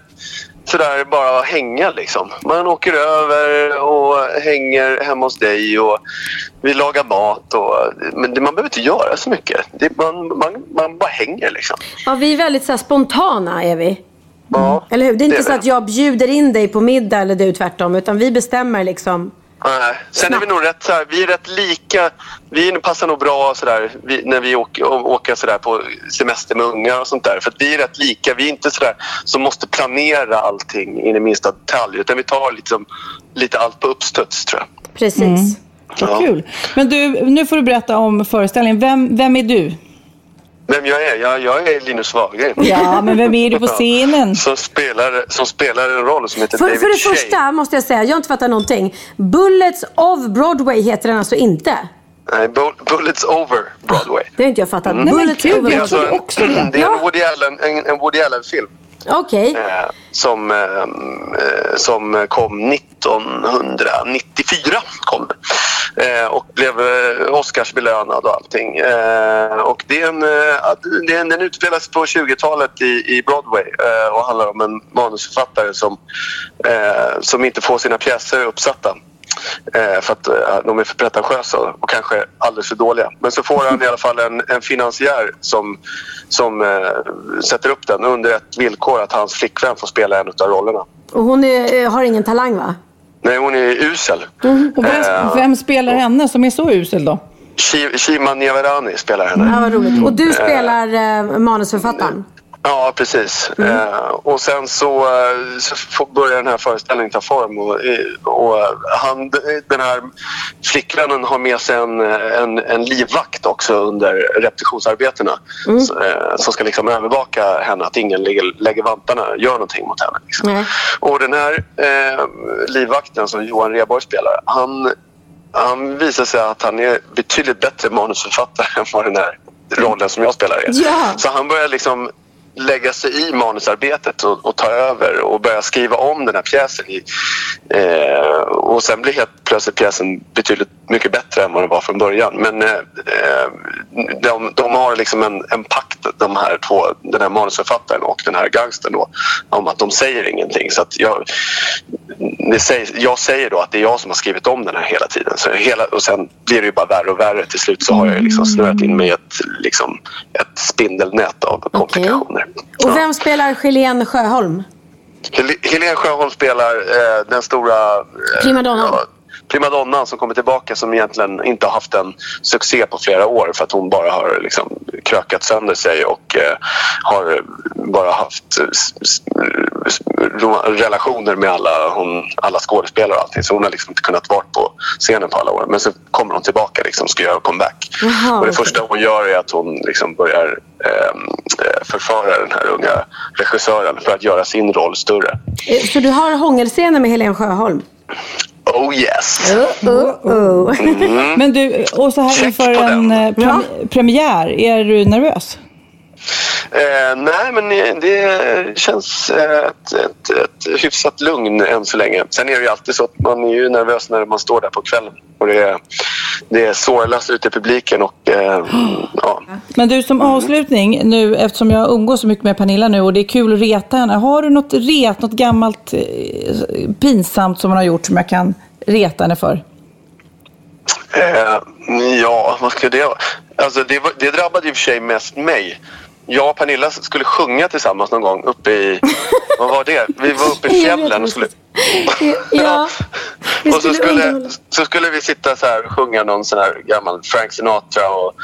sådär bara hänga liksom. Man åker över och hänger hemma hos dig och vi lagar mat. Och, men man behöver inte göra så mycket. Det, man, man, man bara hänger liksom. Ja, vi är väldigt så spontana är vi. Ja, Eller hur? Det är inte det är så vi. att jag bjuder in dig på middag eller du tvärtom. Utan vi bestämmer liksom. Nej. Sen är vi nog rätt så här, vi är rätt lika. Vi passar nog bra så där, vi, när vi åker, åker så där på semester med ungar och sånt där. För att vi är rätt lika. Vi är inte så där som måste planera allting in i minsta detalj. Utan vi tar liksom, lite allt på uppstuds tror jag. Precis. Vad kul. Men du, nu får du berätta om föreställningen. Vem, vem är du? Vem jag är? Jag, jag är Linus Wahlgren. Ja, men vem är du på scenen? Som spelar, som spelar en roll som heter För, David för det Shea. första måste jag säga, jag har inte fattat någonting. Bullets of Broadway heter den alltså inte. Nej, Bu- Bullets over Broadway. Det har inte jag fattat. Mm. Bullets Det over är alltså Broadway. en, det är en Woody Allen, en, en Woody Allen-film. Okej. Eh, som, eh, eh, som kom 1994. Kom. Eh, och blev eh, Oscarsbelönad och allting. Eh, och det är en, eh, det är en, den utspelas på 20-talet i, i Broadway eh, och handlar om en manusförfattare som, eh, som inte får sina pjäser uppsatta. Eh, för att eh, de är för pretentiösa och kanske alldeles för dåliga. Men så får han i alla fall en, en finansiär som, som eh, sätter upp den under ett villkor att hans flickvän får spela en av rollerna. Och hon är, eh, har ingen talang va? Nej, hon är usel. Och vem, Eh, vem spelar henne som är så usel då? Shi- Shima Niavarani spelar henne. Ja, vad roligt. Och du Eh, spelar eh, manusförfattaren? Ja, precis. Mm. Eh, och sen så, eh, så börjar den här föreställningen ta form. Och, eh, och han, den här flickvännen har med sig en, en, en livvakt också under repetitionsarbetena. Mm. Så, eh, som ska liksom övervaka henne, att ingen lägger, lägger vantarna gör någonting mot henne. Liksom. Nej. Och den här eh, livvakten som Johan Rheborg spelar, han, han visar sig att han är betydligt bättre manusförfattare än vad den här rollen som jag spelar är. Ja. Så han börjar liksom lägga sig i manusarbetet och, och ta över och börja skriva om den här pjäsen. I, eh, och sen blir helt plötsligt pjäsen betydligt mycket bättre än vad den var från början. Men eh, eh, de, de har liksom en, en pakt, de här två, den här manusförfattaren och den här gangstern då, om att de säger ingenting. Så att jag, sägs, jag säger då att det är jag som har skrivit om den här hela tiden. Så hela, och sen blir det ju bara värre och värre. Till slut så har jag liksom snurrat in mig i ett, liksom, ett spindelnät av komplikationer. Och vem spelar Helene Sjöholm? Hel- Helene Sjöholm spelar eh, den stora... Eh, Primadonnan. ja, primadonnan som kommer tillbaka som egentligen inte har haft en succé på flera år för att hon bara har liksom krökat sönder sig och eh, har bara haft relationer med alla, hon, alla skådespelare och allting så hon har liksom inte kunnat vara på scenen på alla år. Men så kommer hon tillbaka liksom ska göra comeback. Jaha, och det första hon gör är att hon liksom börjar ehm, eh, förföra den här unga regissören för att göra sin roll större. Eh, Så du har hångelscener med Helene Sjöholm? Oh yes! Oh, oh, oh. Mm. Men du, och så här inför en eh, prem- premiär, är du nervös? Eh, nej, men det känns eh, ett, ett, ett hyfsat lugn än så länge. Sen är det ju alltid så att man är ju nervös när man står där på kvällen. Och det är, det är sorglöst ute i publiken och eh, ja. Men du, som avslutning nu, eftersom jag umgås så mycket med Pernilla nu och det är kul att reta henne. Har du något ret, något gammalt eh, pinsamt som hon har gjort som jag kan reta henne för? Eh, ja, vad ska det vara? Alltså det, det drabbade i och för sig mest mig. Jag och Pernilla skulle sjunga tillsammans någon gång uppe i... Vad var det? Vi var uppe i fjällen och skulle... Ja. Och så skulle så skulle vi sitta så här och sjunga någon sån här gammal Frank Sinatra och,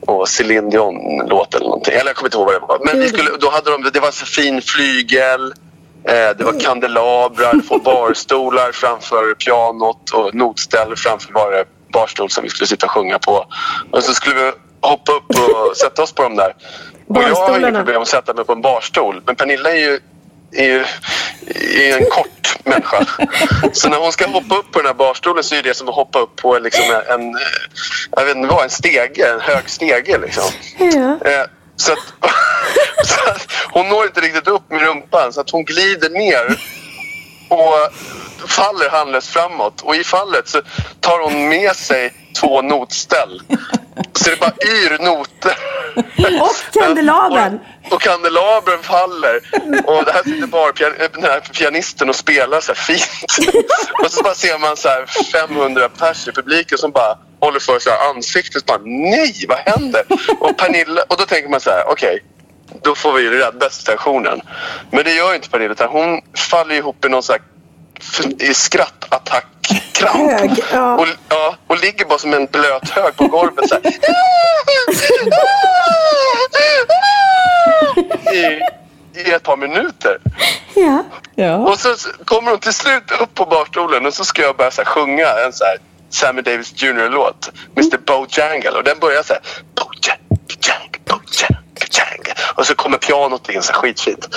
och Céline Dion-låt eller någonting. Eller jag kommer inte ihåg vad det var. Men vi skulle, då hade de, det var så fin flygel. Eh, det var kandelabrar, två barstolar framför pianot och notställ framför varje barstol som vi skulle sitta och sjunga på. Och så skulle vi hoppa upp och sätta oss på de där. Och jag har Barstolarna. problem att sätta mig på en barstol. Men Pernilla är ju, är ju är en kort människa. Så när hon ska hoppa upp på den här barstolen så är det som att hoppa upp på liksom en, en, jag vet inte vad, en stege, en hög stege liksom. Ja. Eh, Så att, Så att hon når inte riktigt upp med rumpan så att hon glider ner och faller handlöst framåt. Och i fallet så tar hon med sig två notställ. Så det bara yr noter. Och kandelabern. Och, och kandelabern faller. Och där sitter bara pian- den här pianisten och spelar så här fint. Och så bara ser man så här 500 pers i publiken som bara håller för sig ansiktet. Bara, Nej, vad händer? Och, Pernilla, och då tänker man så här, okej. då får vi ju rädda situationen. Men det gör ju inte Pernilla utan hon faller ihop i någon så här f- i skrattattackkramp. Ja. Och, ja, och ligger bara som en blöt hög på golvet så här. I, I ett par minuter. Ja. Och så kommer hon till slut upp på barstolen och så ska jag börja så här, sjunga en så här Sammy Davis Jr-låt. Mr Bojangle. Och den börjar så här. Bojangle. Och så kommer pianot in så här skitfint.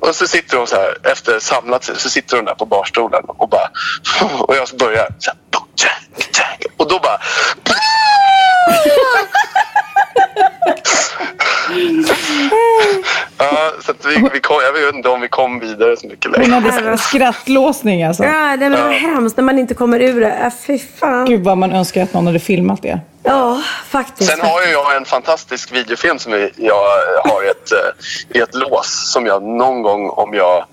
Och så sitter hon så här efter samlat sig. Så sitter hon där på barstolen och bara. Och jag börjar så här. Och då bara. Ja, så att vi, vi kom, jag vet inte om vi kom vidare så mycket längre. Hon hade skrattlåsning alltså. Ja, det var hemskt när man inte kommer ur det. Äh, fy fan. Gud vad man önskar att någon hade filmat det. Ja, faktiskt. Sen har ju jag en fantastisk videofilm som jag har i ett, eh, i ett lås som jag någon gång om jag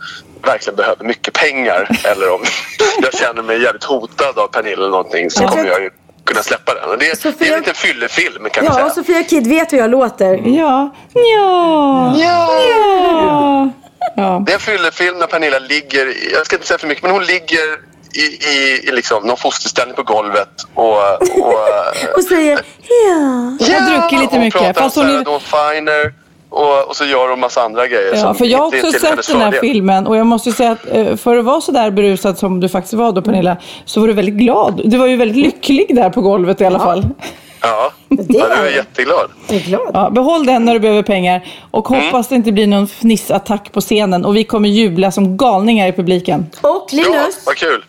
verkligen behöver mycket pengar eller om jag känner mig jävligt hotad av Pernilla eller någonting så kommer jag ju kunna släppa den. Det, det är en liten fyllefilm kan vi Ja, säga. och Sofia Kid vet hur jag låter. Ja. Ja. Ja. Ja. Det är en fyllefilm när Pernilla ligger, jag ska inte säga för mycket, men hon ligger i, i, i liksom någon fosterställning på golvet och, och Och säger ja. har druckit lite hon mycket, pratar fast om hon Sarah Dawn Finer och, och så gör hon massa andra grejer. Ja, för jag har är också sett den här filmen och jag måste säga att eh, för att vara så där berusad som du faktiskt var då Pernilla, så var du väldigt glad. Du var ju väldigt lycklig där på golvet i alla fall. Ja, det ja, du är jätteglad. Ja, behåll den när du behöver pengar och Mm. hoppas det inte blir någon fnissattack på scenen och vi kommer jubla som galningar i publiken. Och Ja, Linus, vad kul.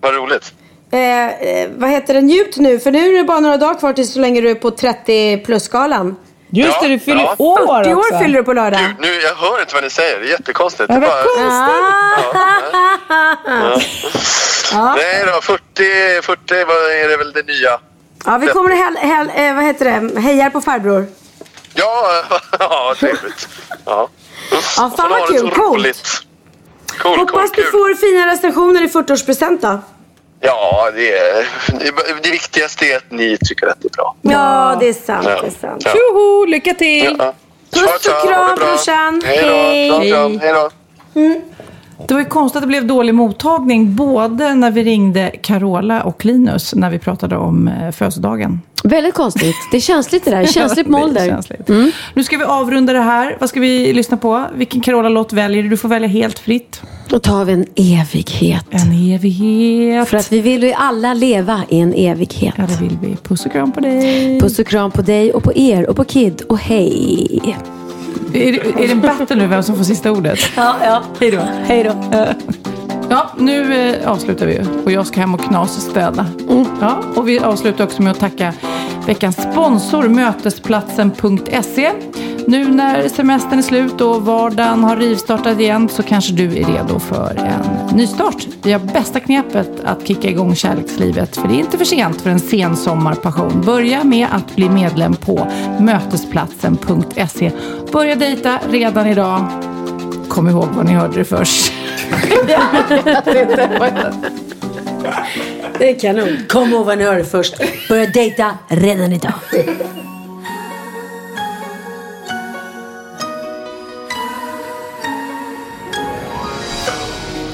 Vad roligt. eh, eh, vad heter det, njut nu. För nu är det bara några dagar kvar tills så länge du är på 30 plus-skalan. Just Ja, det, du fyller ja. år 40 år fyller du på lördag. Gud, nu, jag hör inte vad ni säger. Det är jättekonstigt. Ja, Det bara- Ja. Nej då, 40, 40 vad är det väl det nya? Ja, vi kommer och häl, häl, eh, vad heter det, hejar på farbror. Ja, ja trevligt. Ja. Ja, fan vad kul. Coolt. Cool, Hoppas cool, du får fina recensioner i 40-årspresent då. Ja, det, är, det, det viktigaste är att ni tycker att det är bra. Ja, det är sant. Ja. Det är sant. Ja. Tjoho, lycka till! Ja. Puss och kram brorsan. Hej då. Kram, kram. Hej då. Det var ju konstigt att det blev dålig mottagning både när vi ringde Carola och Linus när vi pratade om eh, födelsedagen. Väldigt konstigt. Det är känsligt det där. Känsligt är målder. känsligt. Nu ska vi avrunda det här. Vad ska vi lyssna på? Vilken Carola-låt väljer du? Du får välja helt fritt. Då tar vi en evighet. En evighet. För att vi vill ju alla leva i en evighet. Ja, det vill vi. Puss och kram på dig. Puss och kram på dig och på er och på Kid och hej. Är, är det en battle nu vem som får sista ordet? Ja, ja. Hej då. Hej då. Ja, nu eh, avslutar vi och jag ska hem och knas och städa. Mm. Ja, och vi avslutar också med att tacka veckans sponsor Mötesplatsen.se. Nu när semestern är slut och vardagen har rivstartat igen så kanske du är redo för en nystart. Vi har bästa knepet att kicka igång kärlekslivet för det är inte för sent för en sen sommarpassion. Börja med att bli medlem på Mötesplatsen.se. Börja dejta redan idag. Kom ihåg var ni hörde det först. Det är kanon. Kom ihåg var ni hörde först. Börja dejta redan idag.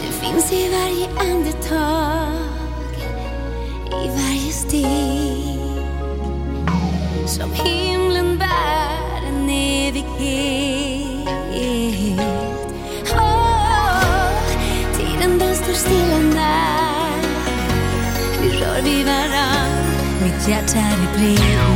Det finns i varje andetag, i varje steg Som himlen bär en evighet Tiden där. vi rör vid varann Mitt hjärta det brinner